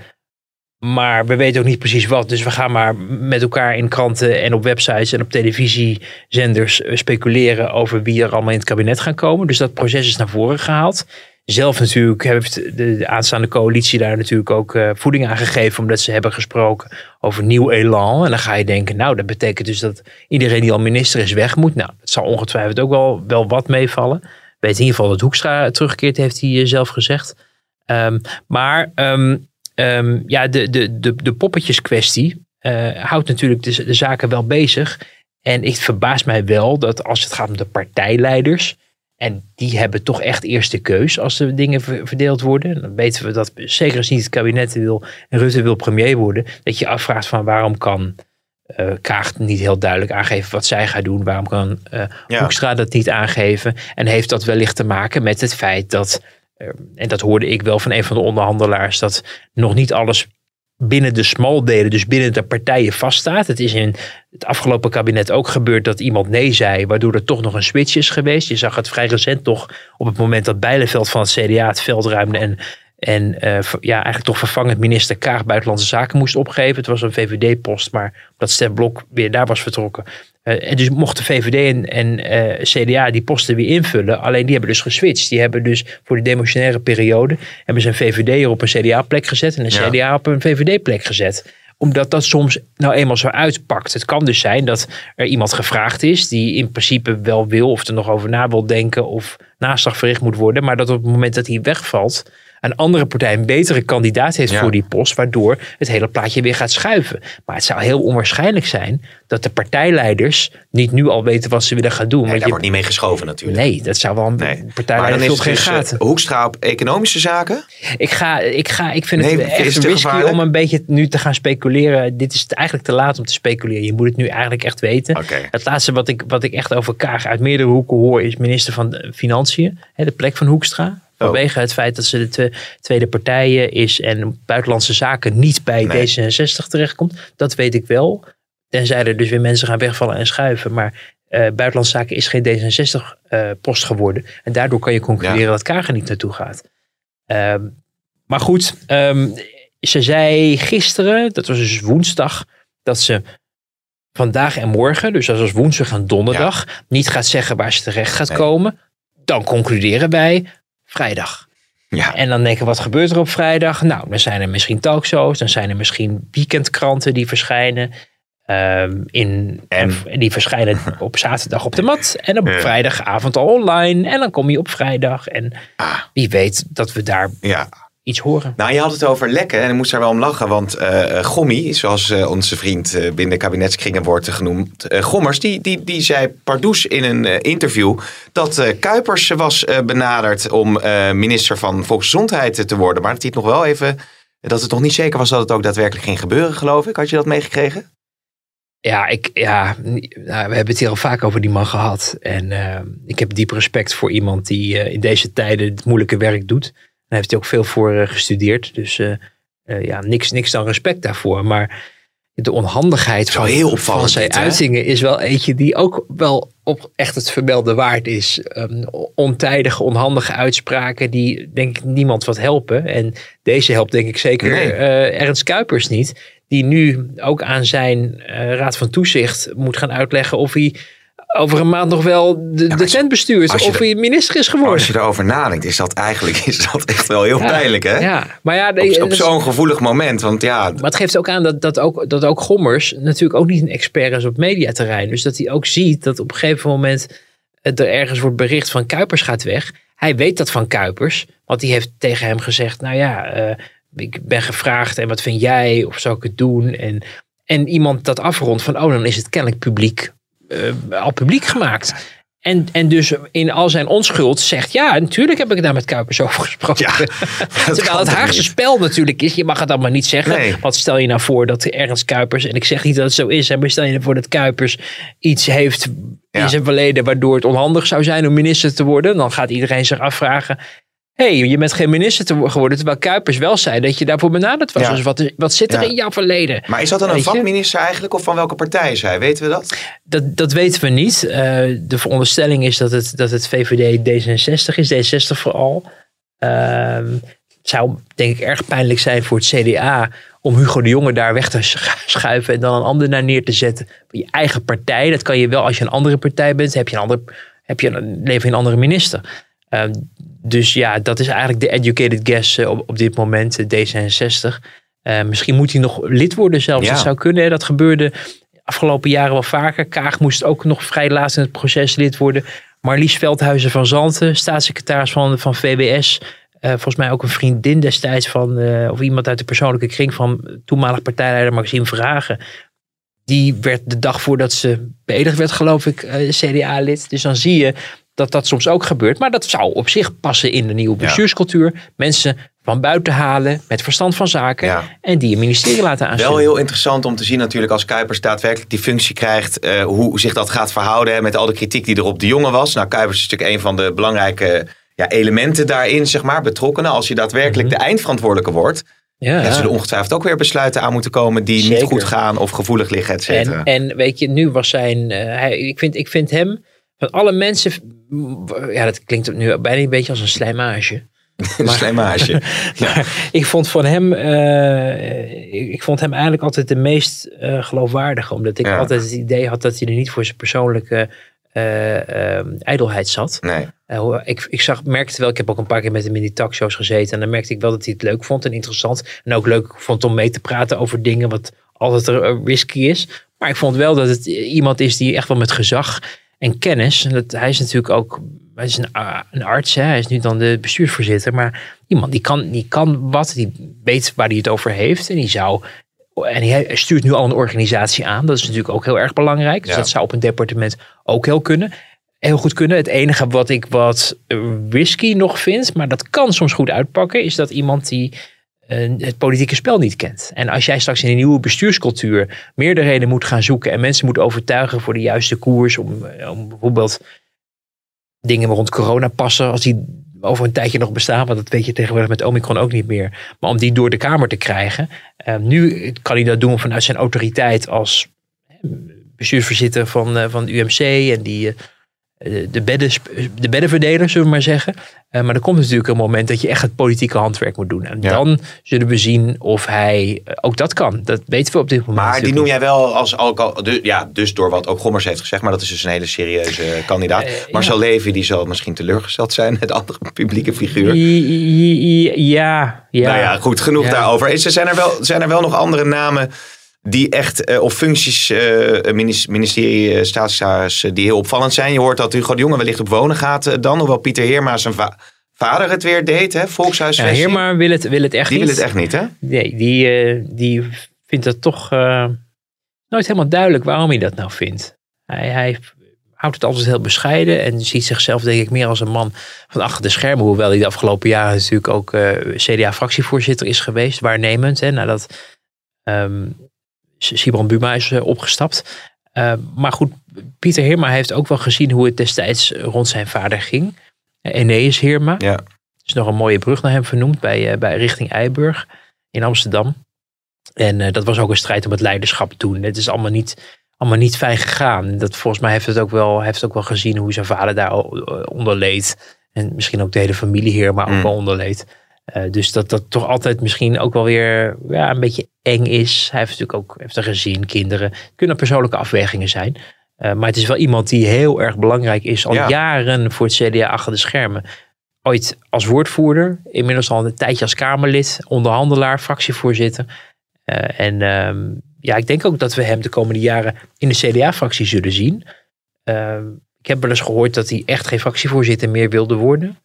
Maar we weten ook niet precies wat. Dus we gaan maar met elkaar in kranten en op websites en op televisiezenders eh, speculeren over wie er allemaal in het kabinet gaan komen. Dus dat proces is naar voren gehaald. Zelf natuurlijk heeft de, de aanstaande coalitie daar natuurlijk ook eh, voeding aan gegeven. Omdat ze hebben gesproken over nieuw elan. En dan ga je denken, nou dat betekent dus dat iedereen die al minister is weg moet. Nou, het zal ongetwijfeld ook wel, wel wat meevallen. Weet in ieder geval dat Hoekstra terugkeert, heeft hij eh, zelf gezegd. Ehm, maar ehm, ehm, ja, de, de, de, de poppetjeskwestie eh, houdt natuurlijk de, de zaken wel bezig. En het verbaast mij wel dat als het gaat om de partijleiders. En die hebben toch echt eerste keus als de dingen ver- verdeeld worden. Dan weten we dat zeker als niet het kabinet wil en Rutte wil premier worden. Dat je afvraagt van waarom kan eh Kaag niet heel duidelijk aangeven wat zij gaat doen. Waarom kan eh Ja. Hoekstra dat niet aangeven? En heeft dat wellicht te maken met het feit dat, eh, en dat hoorde ik wel van een van de onderhandelaars, dat nog niet alles binnen de smaldelen, dus binnen de partijen vaststaat. Het is in het afgelopen kabinet ook gebeurd dat iemand nee zei, waardoor er toch nog een switch is geweest. Je zag het vrij recent toch op het moment dat Bijleveld van het CDA het veld ruimde en, en eh, ja, eigenlijk toch vervangend minister Kaag Buitenlandse Zaken moest opgeven. Het was een VVD-post, maar dat Stef Blok weer daar was vertrokken. Eh, en dus mochten VVD en, en eh, CDA die posten weer invullen. Alleen die hebben dus geswitcht. Die hebben dus voor de demotionaire periode hebben ze een VVD'er op een CDA-plek gezet en een Ja. CDA op een VVD-plek gezet omdat dat soms nou eenmaal zo uitpakt. Het kan dus zijn dat er iemand gevraagd is die in principe wel wil of er nog over na wil denken of naslag verricht moet worden. Maar dat op het moment dat hij wegvalt, een andere partij een betere kandidaat heeft Ja. voor die post. Waardoor het hele plaatje weer gaat schuiven. Maar het zou heel onwaarschijnlijk zijn dat de partijleiders niet nu al weten wat ze willen gaan doen. Nee, daar je- wordt niet mee geschoven natuurlijk. Nee, dat zou wel een Nee. Maar partijleider veel geen dus, eh, gaten. Hoekstra op economische zaken. Ik, ga, ik, ga, ik vind Nee, het echt risky gevaarlijk? om een beetje nu te gaan speculeren. Dit is eigenlijk te laat om te speculeren. Je moet het nu eigenlijk echt weten. Het laatste wat ik, wat ik echt over Kaag uit meerdere hoeken hoor is minister van Financiën. Hè, de plek van Hoekstra. Vanwege het feit dat ze de twe- tweede partijen is en buitenlandse zaken niet bij Nee. D66 terechtkomt. Dat weet ik wel. Tenzij er dus weer mensen gaan wegvallen en schuiven. Maar eh, buitenlandse zaken is geen D66-post geworden. En daardoor kan je concluderen Ja. dat Kaag er niet naartoe gaat. Ehm, maar goed, ehm, ze zei gisteren, dat was dus woensdag, dat ze vandaag en morgen, dus is woensdag en donderdag, niet gaat zeggen waar ze terecht gaat Nee. komen. Dan concluderen wij vrijdag. Ja. En dan denken, wat gebeurt er op vrijdag? Nou, dan zijn er misschien talkshows, dan zijn er misschien weekendkranten die verschijnen. ehm, in, En? die verschijnen op zaterdag op de mat en op Ja. vrijdagavond al online. En dan kom je op vrijdag. En Ah. wie weet dat we daar ja. Iets horen. Nou, je had het over lekken en ik moest daar wel om lachen. Want eh eh, Gommi, zoals eh, onze vriend eh, binnen de kabinetskringen wordt genoemd. Gommers, die, die, die zei pardoes in een interview... dat Kuipers was benaderd om minister van Volksgezondheid te worden. Maar dat hij het nog wel even... Dat het nog niet zeker was dat het ook daadwerkelijk ging gebeuren, geloof ik. Had je dat meegekregen? Ja, ik, ja nou, we hebben het hier al vaak over die man gehad. En ik heb diep respect voor iemand die in deze tijden het moeilijke werk doet. Daar heeft hij ook veel voor eh, gestudeerd. Dus eh, eh, ja, niks, niks dan respect daarvoor. Maar de onhandigheid van, heel van opvallend zijn dit, uitingen is wel eentje die ook wel op echt het vermelden waard is. Um, ontijdige, onhandige uitspraken die denk ik niemand wat helpen. En deze helpt denk ik zeker Nee. Ernst Kuipers niet. Die nu ook aan zijn raad van toezicht moet gaan uitleggen of hij over een maand nog wel de, maar de je Of hij minister is geworden. als je erover nadenkt, is dat eigenlijk is dat echt wel heel Ja. pijnlijk, hè? Ja, maar ja, Op, zo'n gevoelig moment. Want ja, maar het geeft ook aan dat, dat, ook, dat ook Gommers natuurlijk ook niet een expert is op mediaterrein. Dus dat hij ook ziet dat op een gegeven moment er ergens wordt bericht van Kuipers gaat weg. Hij weet dat van Kuipers, want die heeft tegen hem gezegd, nou ja, eh, ik ben gevraagd en wat vind jij of zou ik het doen? En, en iemand dat afrondt van, oh dan is het kennelijk publiek, eh, al publiek gemaakt. En, en dus in al zijn onschuld zegt, ja, natuurlijk heb ik daar met Kuipers over gesproken. Ja, Terwijl het Haagse niet? spel natuurlijk is, je mag het allemaal niet zeggen. Nee. Want stel je nou voor dat Ernst Kuipers, en ik zeg niet dat het zo is, maar stel je nou voor dat Kuipers iets heeft Ja. in zijn verleden waardoor het onhandig zou zijn om minister te worden. Dan gaat iedereen zich afvragen, hey, je bent geen minister te wo- geworden, terwijl Kuipers wel zei dat je daarvoor benaderd was. Ja. Dus wat, wat zit er Ja. in jouw verleden? Maar is dat dan een Weet vakminister eigenlijk? Of van welke partij is hij? Weten we dat? Dat, dat weten we niet. Eh, de veronderstelling is dat het, dat het VVD D66 is, D60 vooral. Ehm, het zou denk ik erg pijnlijk zijn voor het CDA om Hugo de Jonge daar weg te sch- schuiven en dan een ander naar neer te zetten. Je eigen partij, dat kan je wel als je een andere partij bent, heb je een, ander, heb je een, lever je een andere minister. Ehm, dus ja, dat is eigenlijk de educated guess eh, op, op dit moment, eh, D66. Eh, misschien moet hij nog lid worden zelfs. Ja. Dat zou kunnen. Dat gebeurde afgelopen jaren wel vaker. Kaag moest ook nog vrij laat in het proces lid worden. Marlies Veldhuizen van Zanten, staatssecretaris van, van VWS. volgens mij ook een vriendin destijds van, of iemand uit de persoonlijke kring van toenmalig partijleider Maxime Vragen. Die werd de dag voordat ze beëdigd werd, geloof ik, CDA-lid. Dus dan zie je dat dat soms ook gebeurt. Maar dat zou op zich passen in de nieuwe bestuurscultuur. Mensen van buiten halen met verstand van zaken. Ja. En die een ministerie laten aanstellen. Wel heel interessant om te zien natuurlijk als Kuipers daadwerkelijk die functie krijgt. eh, hoe zich dat gaat verhouden hè, met al de kritiek die er op de jongen was. Nou, Kuipers is natuurlijk een van de belangrijke ja, elementen daarin, zeg maar, betrokkenen. Als je daadwerkelijk Mhm. de eindverantwoordelijke wordt. ja, Ja. zullen ongetwijfeld ook weer besluiten aan moeten komen die Zeker. niet goed gaan of gevoelig liggen, et cetera. En, en weet je, nu was zijn. eh, hij, ik, vind, ik vind hem. Van alle mensen. Ja, dat klinkt nu bijna een beetje als een slijmage. Een slijmage. Maar ik vond van hem. eh, ik, vond hem eigenlijk altijd de meest eh, geloofwaardige. Omdat ik Ja. altijd het idee had dat hij er niet voor zijn persoonlijke. eh, ijdelheid zat. Nee. Ik, ik zag, merkte wel, ik heb ook een paar keer met hem in die talkshows gezeten. En dan merkte ik wel dat hij het leuk vond en interessant. En ook leuk vond om mee te praten over dingen wat altijd risky is. Maar ik vond wel dat het iemand is die echt wel met gezag en kennis. En dat, hij is natuurlijk ook hij is een, een arts, hè? hij is nu dan de bestuursvoorzitter. Maar iemand die kan, die kan wat, die weet waar hij het over heeft. En die zou. En hij stuurt nu al een organisatie aan. Dat is natuurlijk ook heel erg belangrijk. Dus Ja. dat zou op een departement ook heel kunnen heel goed kunnen. Het enige wat ik wat eh, risky nog vind, maar dat kan soms goed uitpakken, is dat iemand die het politieke spel niet kent. En als jij straks in een nieuwe bestuurscultuur meerderheden moet gaan zoeken en mensen moet overtuigen voor de juiste koers, om, eh, om bijvoorbeeld dingen rond corona passen, als die over een tijdje nog bestaan, want dat weet je tegenwoordig met Omicron ook niet meer. Maar om die door de Kamer te krijgen. eh, nu kan hij dat doen vanuit zijn autoriteit als eh, bestuursvoorzitter van, eh, van de UMC en die de, bedden, de beddenverdeler, zullen we maar zeggen. Eh, maar er komt natuurlijk een moment dat je echt het politieke handwerk moet doen. En Ja. dan zullen we zien of hij eh, ook dat kan. Dat weten we op dit moment. Maar die noem jij wel als ook al, du- ja, dus door wat ook Gommers heeft gezegd, maar dat is dus een hele serieuze kandidaat. Eh, Marcel Levy, die zal misschien teleurgesteld zijn met andere publieke figuur. niet. I- I- Ja, ja. Nou ja, goed, genoeg Ja. daarover. Is er, zijn, er wel, zijn er wel nog andere namen die echt, eh, of functies, eh, minis- ministerie, eh, staatssecretaris, eh, die heel opvallend zijn? Je hoort dat Hugo de Jonge wellicht op wonen gaat eh, dan, hoewel Pieter Heerma zijn va- vader het weer deed, hè? Ja, Volkshuisvesting. Heerma wil het, wil het echt die niet. wil het echt niet, hè? Nee, die, eh, die vindt het toch eh, nooit helemaal duidelijk waarom hij dat nou vindt. Hij, hij houdt het altijd heel bescheiden en ziet zichzelf denk ik meer als een man van achter de schermen. Hoewel hij de afgelopen jaren natuurlijk ook eh, CDA-fractievoorzitter is geweest, waarnemend. Hè, nadat ehm Sibran Buma is eh, opgestapt. Eh, maar goed, Pieter Heerma heeft ook wel gezien hoe het destijds rond zijn vader ging. Eneas Heerma. Ja. Er is nog een mooie brug naar hem vernoemd bij, eh, bij richting Eiburg in Amsterdam. En eh, dat was ook een strijd om het leiderschap toen. Het is allemaal niet, allemaal niet fijn gegaan. Dat, volgens mij heeft het ook wel, heeft ook wel gezien hoe zijn vader daar eh, onder leed. En misschien ook de hele familie hier, maar ook Mm. wel onder leed. Eh, dus dat dat toch altijd misschien ook wel weer ja, een beetje eng is. Hij heeft natuurlijk ook heeft een gezin, kinderen. Het kunnen persoonlijke afwegingen zijn. Eh, maar het is wel iemand die heel erg belangrijk is al Ja. jaren voor het CDA achter de schermen. Ooit als woordvoerder, inmiddels al een tijdje als Kamerlid, onderhandelaar, fractievoorzitter. Eh, en ehm, ja, ik denk ook dat we hem de komende jaren in de CDA-fractie zullen zien. Ehm, ik heb wel eens gehoord dat hij echt geen fractievoorzitter meer wilde worden.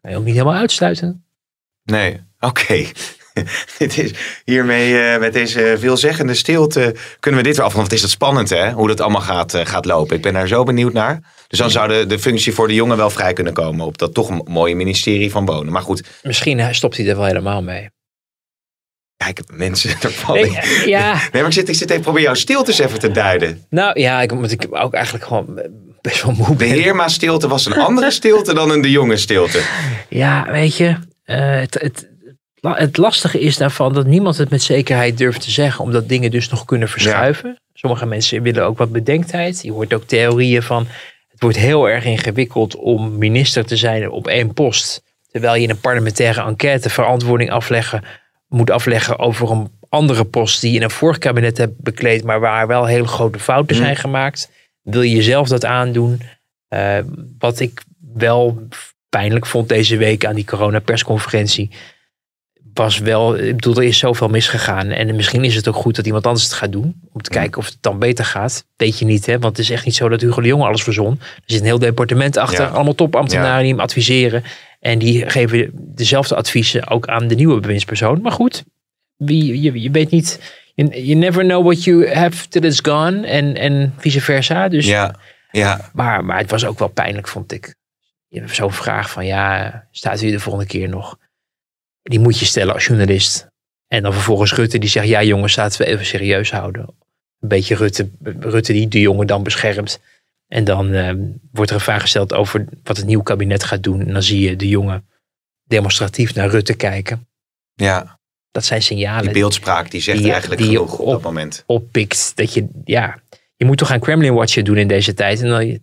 Kan je ook niet helemaal uitsluiten. Nee, oké. dit is, hiermee, eh, met deze veelzeggende stilte, kunnen we dit weer afronden. Wat is dat spannend, hè? Hoe dat allemaal gaat, eh, gaat lopen. Ik ben daar zo benieuwd naar. Dus dan zou de, de functie voor de jongen wel vrij kunnen komen op dat toch een mooie ministerie van Wonen. Maar goed, Misschien stopt hij er wel helemaal mee. kijk, mensen ervan. Nee, ja, Nee, maar ik zit, ik zit even probeer jouw stiltes even te duiden. nou ja, ik, omdat ik ook eigenlijk gewoon best wel moe De ben. Heerma stilte was een andere stilte dan een de jonge stilte. Ja, weet je, het, het, het lastige is daarvan dat niemand het met zekerheid durft te zeggen, omdat dingen dus nog kunnen verschuiven. Sommige mensen willen ook wat bedenktijd. Je hoort ook theorieën van, het wordt heel erg ingewikkeld om minister te zijn op één post. Terwijl je in een parlementaire enquête verantwoording afleggen, moet afleggen over een andere post die je in een vorig kabinet hebt bekleed, maar waar wel hele grote fouten zijn gemaakt. Wil je jezelf dat aandoen? Eh, wat ik wel pijnlijk vond deze week aan die coronapersconferentie. Was wel, ik bedoel, er is zoveel misgegaan. En misschien is het ook goed dat iemand anders het gaat doen. Om te kijken of het dan beter gaat. Weet je niet, hè? Want het is echt niet zo dat Hugo de Jonge alles verzon. Er zit een heel departement achter. Ja. Allemaal topambtenaren Ja. die hem adviseren. En die geven dezelfde adviezen ook aan de nieuwe bewindspersoon. Maar goed, wie, je, je weet niet. You, you never know what you have till it's gone. En, en vice versa. Dus Ja, ja. maar, maar het was ook wel pijnlijk, vond ik. Je hebt Zo'n vraag van, ja, staat u de volgende keer nog? Die moet je stellen als journalist. En dan vervolgens Rutte die zegt, ja jongens, laten we even serieus houden. Een beetje Rutte, Rutte die de jongen dan beschermt. En dan eh, wordt er een vraag gesteld over wat het nieuwe kabinet gaat doen. En dan zie je de jongen demonstratief naar Rutte kijken. ja. Dat zijn signalen Die beeldspraak die zegt Die- eigenlijk die genoeg op dat op- moment. oppikt. Dat je, ja, je moet toch gaan Kremlin watchen doen in deze tijd. En dan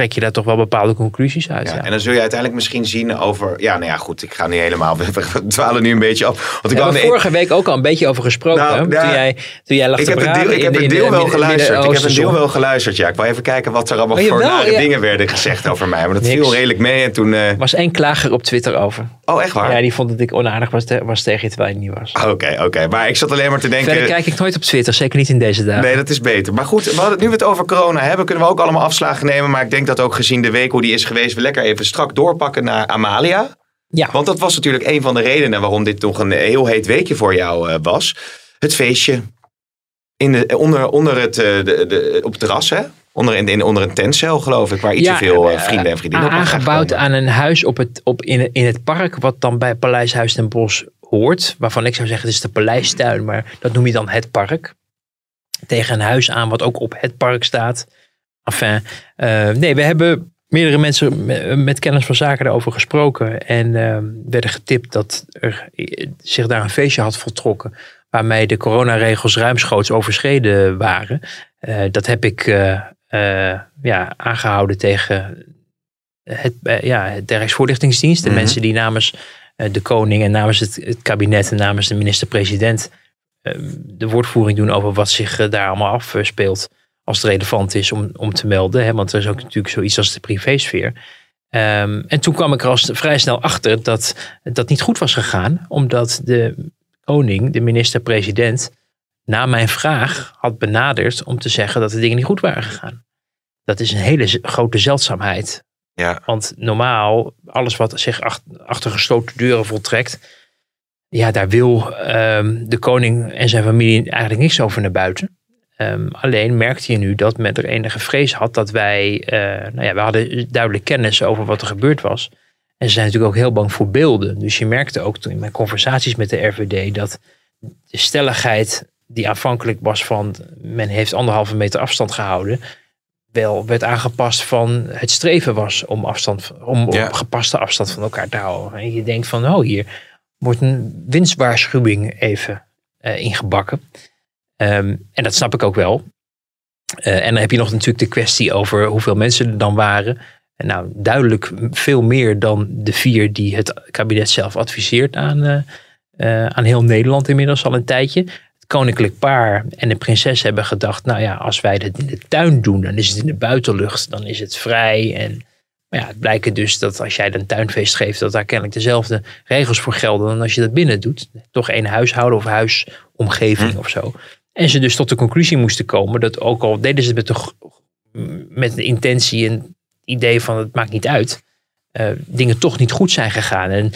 trek je daar toch wel bepaalde conclusies uit. Ja, Ja, En dan zul je uiteindelijk misschien zien over... Ja, nou ja, goed. Ik ga niet helemaal... We, we dwalen nu een beetje af. Want ik hebben we nee, vorige week ook al een beetje over gesproken. Nou, ja. toen, jij, toen jij lag ik te heb deel, ik in heb de- een deel wel geluisterd. Ik heb een deel wel geluisterd, ja. Ik wou even kijken wat er allemaal voor jawel, nare ja. dingen werden gezegd over mij. Maar dat Niks. viel redelijk mee. En toen... eh, Er was één klager op Twitter over. oh, echt waar? Ja, die vond dat ik onaardig was, te- was tegen je terwijl je niet was. Oké, oké. Maar ik zat alleen maar te denken... Verder kijk ik nooit op Twitter, zeker niet in deze dagen. Nee, dat is beter. Maar goed, we hadden, nu we het over corona hebben, kunnen we ook allemaal afslagen nemen. Maar ik denk dat ook gezien de week hoe die is geweest, we lekker even strak doorpakken naar Amalia. Ja, Want dat was natuurlijk een van de redenen waarom dit nog een heel heet weekje voor jou eh, was. Het feestje in de, onder, onder het, eh, de, de, op het terras, hè? Onder, in, in, onder een tentcel, geloof ik, waar iets Ja, te veel eh, vrienden en vriendinnen op aangebouwd aan een huis op het, op in, in het park, wat dan bij Paleis Huis ten Bosch hoort. Waarvan ik zou zeggen, het is de paleistuin, maar dat noem je dan het park. Tegen een huis aan wat ook op het park staat. Enfin, eh, nee, we hebben meerdere mensen met, kennis van zaken daarover gesproken. En eh, werden getipt dat er eh, zich daar een feestje had voltrokken. Waarmee de coronaregels ruimschoots overschreden waren. Eh, dat heb ik ja, aangehouden tegen het, ja, de Rijksvoorlichtingsdienst. De Mhm. mensen die namens de koning en namens het, het kabinet en namens de minister-president de woordvoering doen over wat zich daar allemaal afspeelt. Als het relevant is om, om te melden. Hè, want er is ook natuurlijk zoiets als de privésfeer. Ehm, en toen kwam ik er al s- vrij snel achter dat dat niet goed was gegaan. Omdat de koning, de minister-president, na mijn vraag had benaderd om te zeggen dat de dingen niet goed waren gegaan. Dat is een hele grote zeldzaamheid. Ja. Want normaal, alles wat zich ach- achter gesloten deuren voltrekt, ja, daar wil ehm, de koning en zijn familie eigenlijk niks over naar buiten. Ehm, alleen merkte je nu dat men er enige vrees had dat wij, eh, nou ja, we hadden duidelijk kennis over wat er gebeurd was. En ze zijn natuurlijk ook heel bang voor beelden. Dus je merkte ook toen in mijn conversaties met de RVD dat de stelligheid die aanvankelijk was van men heeft anderhalve meter afstand gehouden, wel werd aangepast van het streven was om afstand, om Ja. gepaste afstand van elkaar te houden. En je denkt van, oh, hier wordt een winstwaarschuwing even eh, ingebakken. Ehm, en dat snap ik ook wel. Eh, en dan heb je nog natuurlijk de kwestie over hoeveel mensen er dan waren. En nou, duidelijk veel meer dan de vier die het kabinet zelf adviseert aan, eh, eh, aan heel Nederland inmiddels al een tijdje. Het koninklijk paar en de prinses hebben gedacht, nou ja, als wij dat in de tuin doen, dan is het in de buitenlucht, dan is het vrij. En maar ja, het blijkt dus dat als jij een tuinfeest geeft, dat daar kennelijk dezelfde regels voor gelden dan als je dat binnen doet. Toch één huishouden of huisomgeving of zo. En ze dus tot de conclusie moesten komen dat ook al deden ze het met met de intentie en het idee van het maakt niet uit, eh, dingen toch niet goed zijn gegaan. En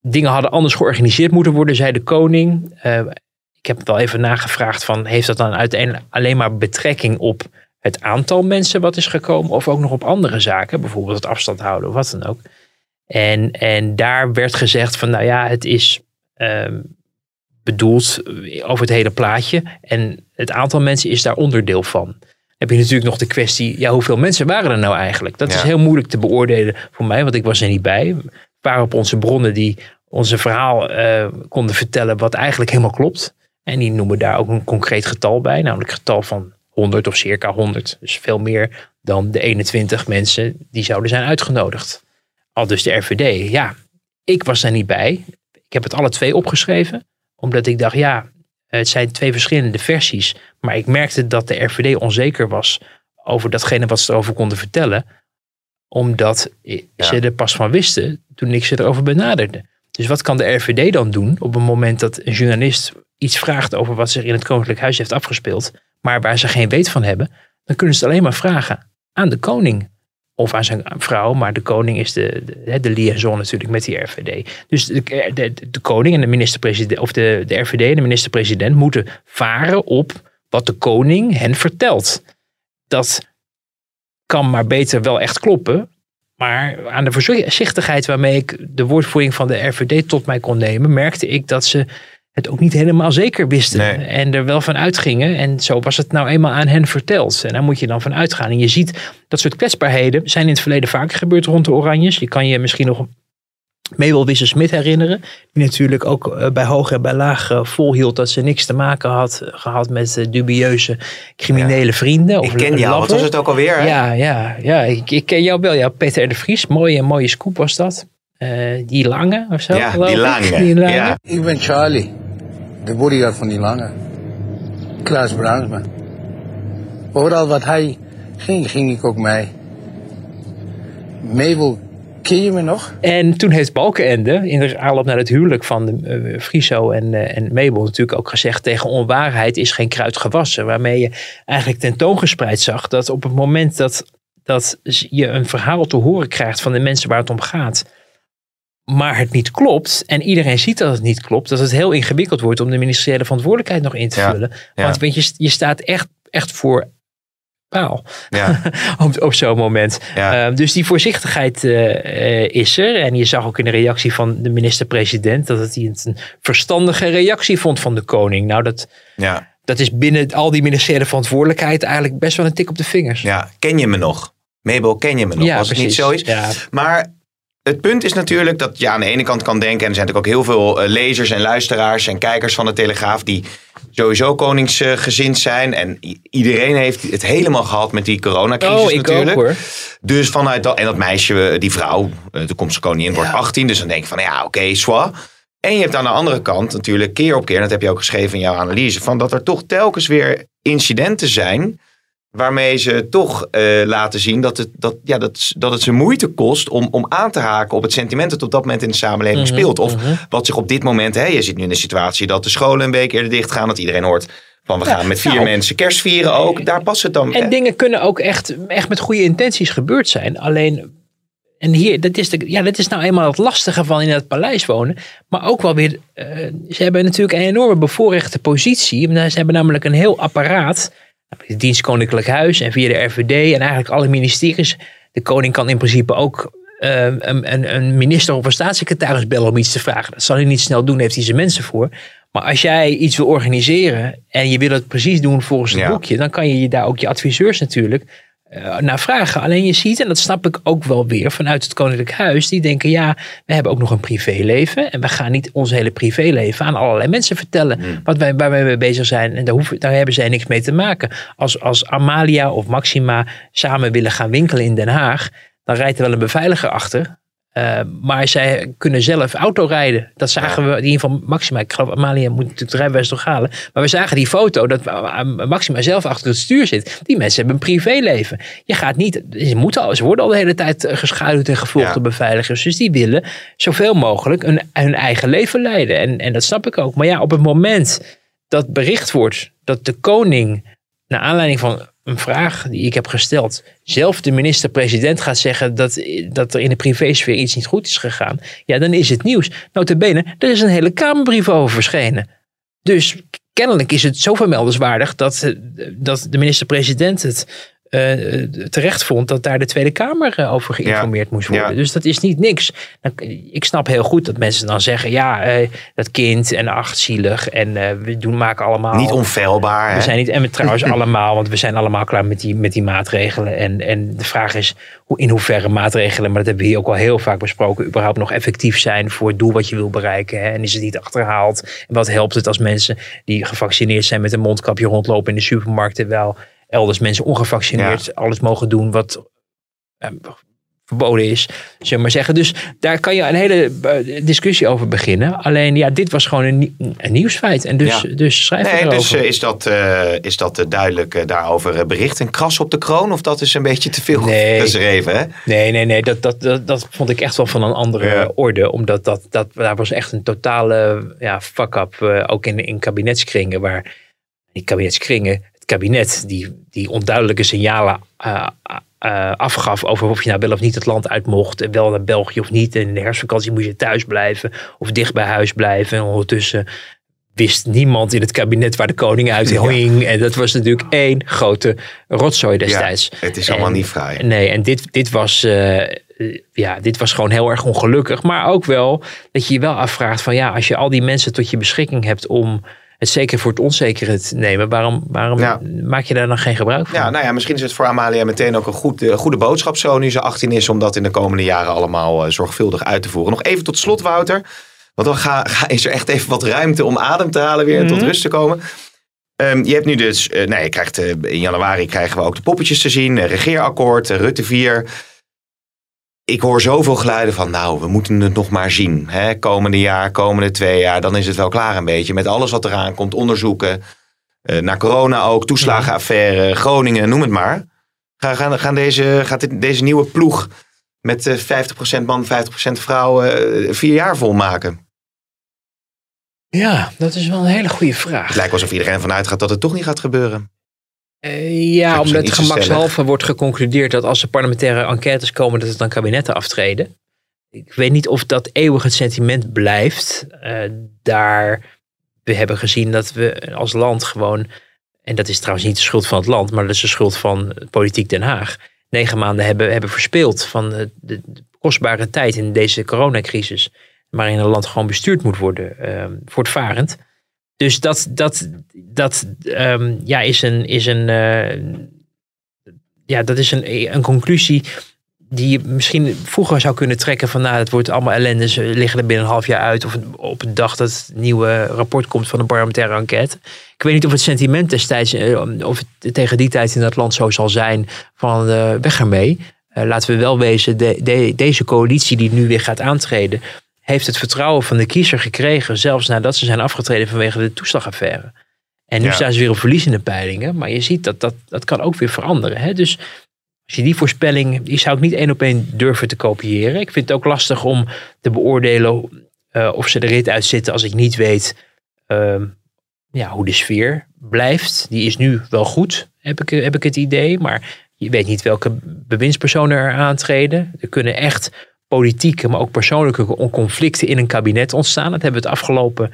dingen hadden anders georganiseerd moeten worden, zei de koning. Eh, ik heb wel even nagevraagd van, heeft dat dan uiteindelijk alleen maar betrekking op het aantal mensen wat is gekomen of ook nog op andere zaken, bijvoorbeeld het afstand houden of wat dan ook. En, en daar werd gezegd van, nou ja, het is ehm, bedoeld over het hele plaatje en het aantal mensen is daar onderdeel van. Heb je natuurlijk nog de kwestie, ja, hoeveel mensen waren er nou eigenlijk? Dat is heel moeilijk te beoordelen voor mij, want ik was er niet bij. Waren op onze bronnen die onze verhaal eh, konden vertellen wat eigenlijk helemaal klopt. En die noemen daar ook een concreet getal bij, namelijk het getal van 100 of circa 100. Dus veel meer dan de 21 mensen die zouden zijn uitgenodigd. Al dus de RVD. Ja, ik was daar niet bij. Ik heb het alle twee opgeschreven, omdat ik dacht, ja, het zijn twee verschillende versies. Maar ik merkte dat de RVD onzeker was over datgene wat ze erover konden vertellen. Omdat ze er pas van wisten toen ik ze erover benaderde. Dus wat kan de RVD dan doen op het moment dat een journalist iets vraagt over wat zich in het Koninklijk Huis heeft afgespeeld, maar waar ze geen weet van hebben, dan kunnen ze het alleen maar vragen aan de koning. Of aan zijn vrouw, maar de koning is de, de, de liaison natuurlijk met die RVD. Dus de, de, de koning en de minister-president, of de, de RVD en de minister-president moeten varen op wat de koning hen vertelt. Dat kan maar beter wel echt kloppen. Maar aan de voorzichtigheid waarmee ik de woordvoering van de RVD tot mij kon nemen, merkte ik dat ze het ook niet helemaal zeker wisten. Nee. En er wel van uitgingen. En zo was het nou eenmaal aan hen verteld. En daar moet je dan van uitgaan. En je ziet dat soort kwetsbaarheden zijn in het verleden vaker gebeurd rond de Oranjes. Je kan je misschien nog Mabel Wisse-Smit herinneren. Die natuurlijk ook eh, bij hoog en bij laag eh, volhield dat ze niks te maken had gehad met eh, dubieuze criminele vrienden. Ik ken jou, wat was het ook alweer? Hè? Ja, ja, ja ik, ik ken jou wel. Ja, Peter R. de Vries. Mooie, mooie scoop was dat. Eh, die lange of zo. Ja, die lange. Die lange. Ja. Ik ben Charlie, de bodyguard van die lange. Klaas Bruinsma. Overal wat hij ging, ging ik ook mee. Mabel, ken je me nog? En toen heeft Balkenende in de aanloop naar het huwelijk van de, eh, Friso en, eh, en Mabel natuurlijk ook gezegd tegen onwaarheid is geen kruid gewassen. Waarmee je eigenlijk tentoongespreid zag dat op het moment dat, dat je een verhaal te horen krijgt van de mensen waar het om gaat. Maar het niet klopt en iedereen ziet dat het niet klopt. Dat het heel ingewikkeld wordt om de ministeriële verantwoordelijkheid nog in te Ja, vullen. ja. Want weet je, je staat echt, echt voor paal Ja. op, op zo'n moment. Ja. Eh, dus die voorzichtigheid eh, eh, is er. En je zag ook in de reactie van de minister-president dat het een verstandige reactie vond van de koning. Nou, dat, Ja. dat is binnen al die ministeriële verantwoordelijkheid eigenlijk best wel een tik op de vingers. ja, ken je me nog? Mabel, ken je me nog? Ja, Als het niet zo is. Ja. Maar het punt is natuurlijk dat je aan de ene kant kan denken... en er zijn natuurlijk ook heel veel eh, lezers en luisteraars en kijkers van de Telegraaf... die sowieso koningsgezind zijn. En iedereen heeft het helemaal gehad met die coronacrisis Oh, ik natuurlijk. ook hoor. Dus vanuit dat, en dat meisje, eh, die vrouw, eh, de toekomstige koningin, wordt 18. Dus dan denk je van, ja, oké, soit. En je hebt aan de andere kant natuurlijk keer op keer, en dat heb je ook geschreven in jouw analyse, van dat er toch telkens weer incidenten zijn waarmee ze toch eh, laten zien dat het, dat, ja, dat, dat het ze moeite kost om, om aan te haken op het sentiment dat op dat moment in de samenleving Mhm, speelt. Of wat zich op dit moment, hè, je zit nu in de situatie dat de scholen een week eerder dicht gaan, dat iedereen hoort van we gaan met vier nou. mensen kerst vieren ook. Daar past het dan. En dingen kunnen ook echt, echt met goede intenties gebeurd zijn. Alleen, en hier, dat is, de, ja, dat is nou eenmaal het lastige van in het paleis wonen. Maar ook wel weer, eh, ze hebben natuurlijk een enorme bevoorrechte positie. Ze hebben namelijk een heel apparaat. De dienst Koninklijk Huis en via de RVD en eigenlijk alle ministeries. De koning kan in principe ook eh, een, een, een minister of een staatssecretaris bellen om iets te vragen. Dat zal hij niet snel doen, heeft hij zijn mensen voor. Maar als jij iets wil organiseren en je wil het precies doen volgens het Ja. boekje, dan kan je je daar ook je adviseurs natuurlijk eh, naar vragen. Alleen je ziet, en dat snap ik ook wel weer vanuit het Koninklijk Huis, die denken ja, we hebben ook nog een privéleven en we gaan niet ons hele privéleven aan allerlei mensen vertellen wat wij, waar wij mee bezig zijn. En daar, hoeven, daar hebben zij niks mee te maken. Als, als Amalia of Maxima samen willen gaan winkelen in Den Haag, dan rijdt er wel een beveiliger achter. Uh, maar zij kunnen zelf auto rijden. Dat zagen ja. we, in ieder geval Maxima. Ik geloof, Amalia moet natuurlijk het rijbewijs toch halen. Maar we zagen die foto dat Maxima zelf achter het stuur zit. Die mensen hebben een privéleven. Je gaat niet, ze, moeten al, ze worden al de hele tijd geschuild en gevolgd ja. door beveiligers. Dus die willen zoveel mogelijk hun eigen leven leiden. En, en dat snap ik ook. Maar ja, op het moment dat bericht wordt dat de koning naar aanleiding van een vraag die ik heb gesteld, zelf de minister-president gaat zeggen dat, dat er in de privésfeer iets niet goed is gegaan, ja, dan is het nieuws. Notabene, er is een hele Kamerbrief over verschenen. Dus kennelijk is het zo vermeldenswaardig dat, dat de minister-president het eh, terecht vond dat daar de Tweede Kamer eh, over geïnformeerd moest worden. Ja. Dus dat is niet niks. Dan- Ik snap heel goed dat mensen dan zeggen, ja, dat kind en ach, zielig en we doen, maken allemaal... Niet onfeilbaar. We Hè? zijn niet, en we trouwens allemaal, want we zijn allemaal klaar met die, met die maatregelen. En, en de vraag is hoe, in hoeverre maatregelen, maar dat hebben we hier ook al heel vaak besproken, überhaupt nog effectief zijn voor het doel wat je wil bereiken. Hè? En is het niet achterhaald? En wat helpt het als mensen die gevaccineerd zijn met een mondkapje rondlopen in de supermarkt, terwijl elders mensen ongevaccineerd alles mogen doen wat eh, verboden is, zullen we maar zeggen. Dus daar kan je een hele eh, discussie over beginnen. Alleen ja, dit was gewoon een, een nieuwsfeit. En dus, Ja. dus schrijf Nee, erover. dus eh, is dat, eh, is dat duidelijk daarover bericht? Een kras op de kroon? Of dat is een beetje te veel Nee. geschreven? Hè? Nee, nee, nee. Dat, dat, dat, dat vond ik echt wel van een andere Ja. orde. Omdat dat, dat, daar was echt een totale ja, fuck-up. ook in, in kabinetskringen. Waar die kabinetskringen, kabinet, die, die onduidelijke signalen eh, eh, afgaf. over of je nou wel of niet het land uit mocht. En wel naar België of niet. En in de herfstvakantie moest je thuis blijven. Of dicht bij huis blijven. En ondertussen wist niemand in het kabinet waar de koning uit hing. En dat was natuurlijk één grote rotzooi destijds. het is allemaal En- niet fraai. Nee, en dit, dit, was, eh, ja, dit was gewoon heel erg ongelukkig. Maar ook wel dat je je wel afvraagt van ja, als je al die mensen tot je beschikking hebt om het zeker voor het onzekere te nemen, waarom, waarom Ja. maak je daar dan geen gebruik van? Ja, nou ja, misschien is het voor Amalia meteen ook een goed, eh, goede boodschap zo nu ze 18 is. Om dat in de komende jaren allemaal eh, zorgvuldig uit te voeren. Nog even tot slot Wouter. Want dan ga, ga- is er echt even wat ruimte om adem te halen weer en tot rust te komen. Ehm, je hebt nu dus, eh, nee, je krijgt, eh, in januari krijgen we ook de poppetjes te zien. regeerakkoord, Rutte 4. Ik hoor zoveel geluiden van, nou, we moeten het nog maar zien. Hè? Komende jaar, komende twee jaar, dan is het wel klaar een beetje. Met alles wat eraan komt, onderzoeken. eh, naar corona ook, toeslagenaffaire, Groningen, noem het maar. Gaan, gaan, gaan deze, gaat dit- deze nieuwe ploeg met eh 50% man, 50% vrouw eh, vier jaar volmaken? Ja, dat is wel een hele goede vraag. Het lijkt alsof iedereen ervan uitgaat dat het toch niet gaat gebeuren. Eh, ja, omdat gemakshalve wordt geconcludeerd dat als er parlementaire enquêtes komen, dat het dan kabinetten aftreden. Ik weet niet of dat eeuwig het sentiment blijft. Eh, daar, we hebben gezien dat we als land gewoon, en dat is trouwens niet de schuld van het land, maar dat is de schuld van politiek Den Haag, negen maanden hebben, hebben verspeeld van de, de kostbare tijd in deze coronacrisis, waarin een land gewoon bestuurd moet worden, eh, voortvarend. Dus dat, dat, dat ehm, ja, is een, is een, eh, ja, dat is een, een conclusie die je misschien vroeger zou kunnen trekken van nou, het wordt allemaal ellende, ze liggen er binnen een half jaar uit of op een dag dat het nieuwe rapport komt van een parlementaire enquête. Ik weet niet of het sentiment destijds, eh, of tegen die tijd in dat land zo zal zijn van eh, weg ermee. Laten we wel wezen, de, de- deze coalitie die nu weer gaat aantreden, heeft het vertrouwen van de kiezer gekregen, zelfs nadat ze zijn afgetreden vanwege de toeslagaffaire. En nu Ja. staan ze weer op verliezende peilingen, maar je ziet dat dat, dat kan ook weer veranderen. Hè? Dus als je die voorspelling, die zou ik niet één op één durven te kopiëren. Ik vind het ook lastig om te beoordelen eh, of ze de rit uitzitten als ik niet weet ehm, ja, hoe de sfeer blijft. Die is nu wel goed, heb ik, heb ik het idee. Maar je weet niet welke bewindspersonen er aantreden. Er kunnen echt politieke, maar ook persoonlijke conflicten in een kabinet ontstaan. Dat hebben we het afgelopen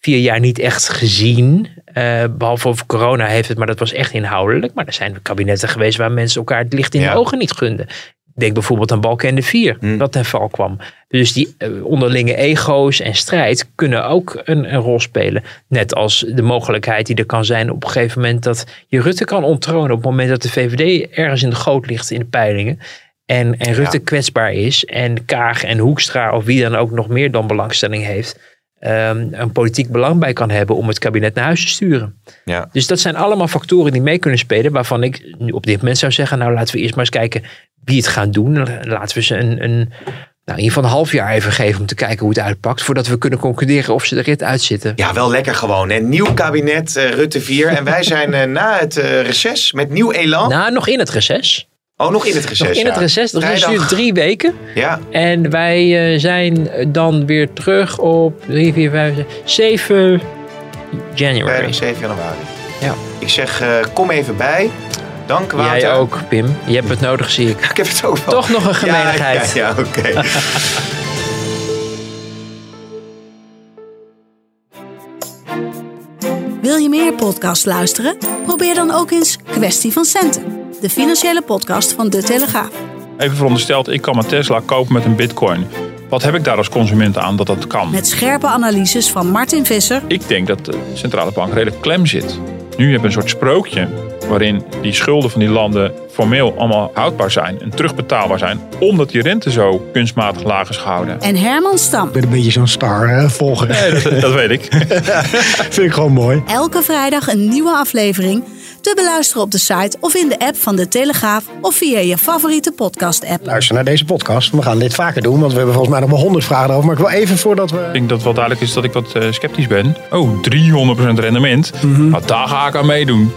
vier jaar niet echt gezien. Eh, behalve over corona heeft het, maar dat was echt inhoudelijk. Maar er zijn kabinetten geweest waar mensen elkaar het licht in Ja. de ogen niet gunden. Denk bijvoorbeeld aan Balkenende 4, Hmm. wat ten val kwam. Dus die eh, onderlinge ego's en strijd kunnen ook een, een rol spelen. Net als de mogelijkheid die er kan zijn op een gegeven moment dat je Rutte kan onttronen. Op het moment dat de VVD ergens in de goot ligt in de peilingen. En, en Rutte Ja. kwetsbaar is. En Kaag en Hoekstra of wie dan ook nog meer dan belangstelling heeft. ehm, een politiek belang bij kan hebben om het kabinet naar huis te sturen. Ja. Dus dat zijn allemaal factoren die mee kunnen spelen. Waarvan ik nu op dit moment zou zeggen. Nou laten we eerst maar eens kijken wie het gaan doen. Laten we ze een, een, nou, in ieder geval een half jaar even geven om te kijken hoe het uitpakt. Voordat we kunnen concluderen of ze de rit uitzitten. Ja, wel lekker gewoon. Hè? Nieuw kabinet, eh, Rutte 4. En wij zijn eh, na het eh, reces met nieuw elan. Nou, nog in het reces. Oh, nog in het reces. Nog in ja. het reces. Het reces Vrijdag. duurt drie weken. Ja, En wij eh, zijn dan weer terug op 3, 4, 5, 7 January. vrijdag 7 januari. Ja. Ik zeg, eh, kom even bij. Dank Wouter. Jij ook, Pim. Je hebt het nodig, zie ik. Ik heb het ook wel. Toch nog een Ja, gemeenigheid. Ja, ja, oké. Wil je meer podcasts luisteren? Probeer dan ook eens Kwestie van Centen. De financiële podcast van De Telegraaf. Even verondersteld, ik kan mijn Tesla kopen met een bitcoin. Wat heb ik daar als consument aan dat dat kan? Met scherpe analyses van Martin Visser Ik denk dat de centrale bank redelijk klem zit. Nu heb je een soort sprookje waarin die schulden van die landen formeel allemaal houdbaar zijn en terugbetaalbaar zijn, omdat die rente zo kunstmatig laag is gehouden. en Herman Stam. Ik ben een beetje zo'n star hè, volger. Nee, dat, dat weet ik. Vind ik gewoon mooi. Elke vrijdag een nieuwe aflevering. Te beluisteren op de site of in de app van De Telegraaf of via je favoriete podcast-app. Luister naar deze podcast. We gaan dit vaker doen, want we hebben volgens mij nog wel honderd vragen over. Maar ik wil even voordat we... Ik denk dat het wel duidelijk is dat ik wat eh, sceptisch ben. Oh, 300% rendement. Nou, daar ga ik aan meedoen.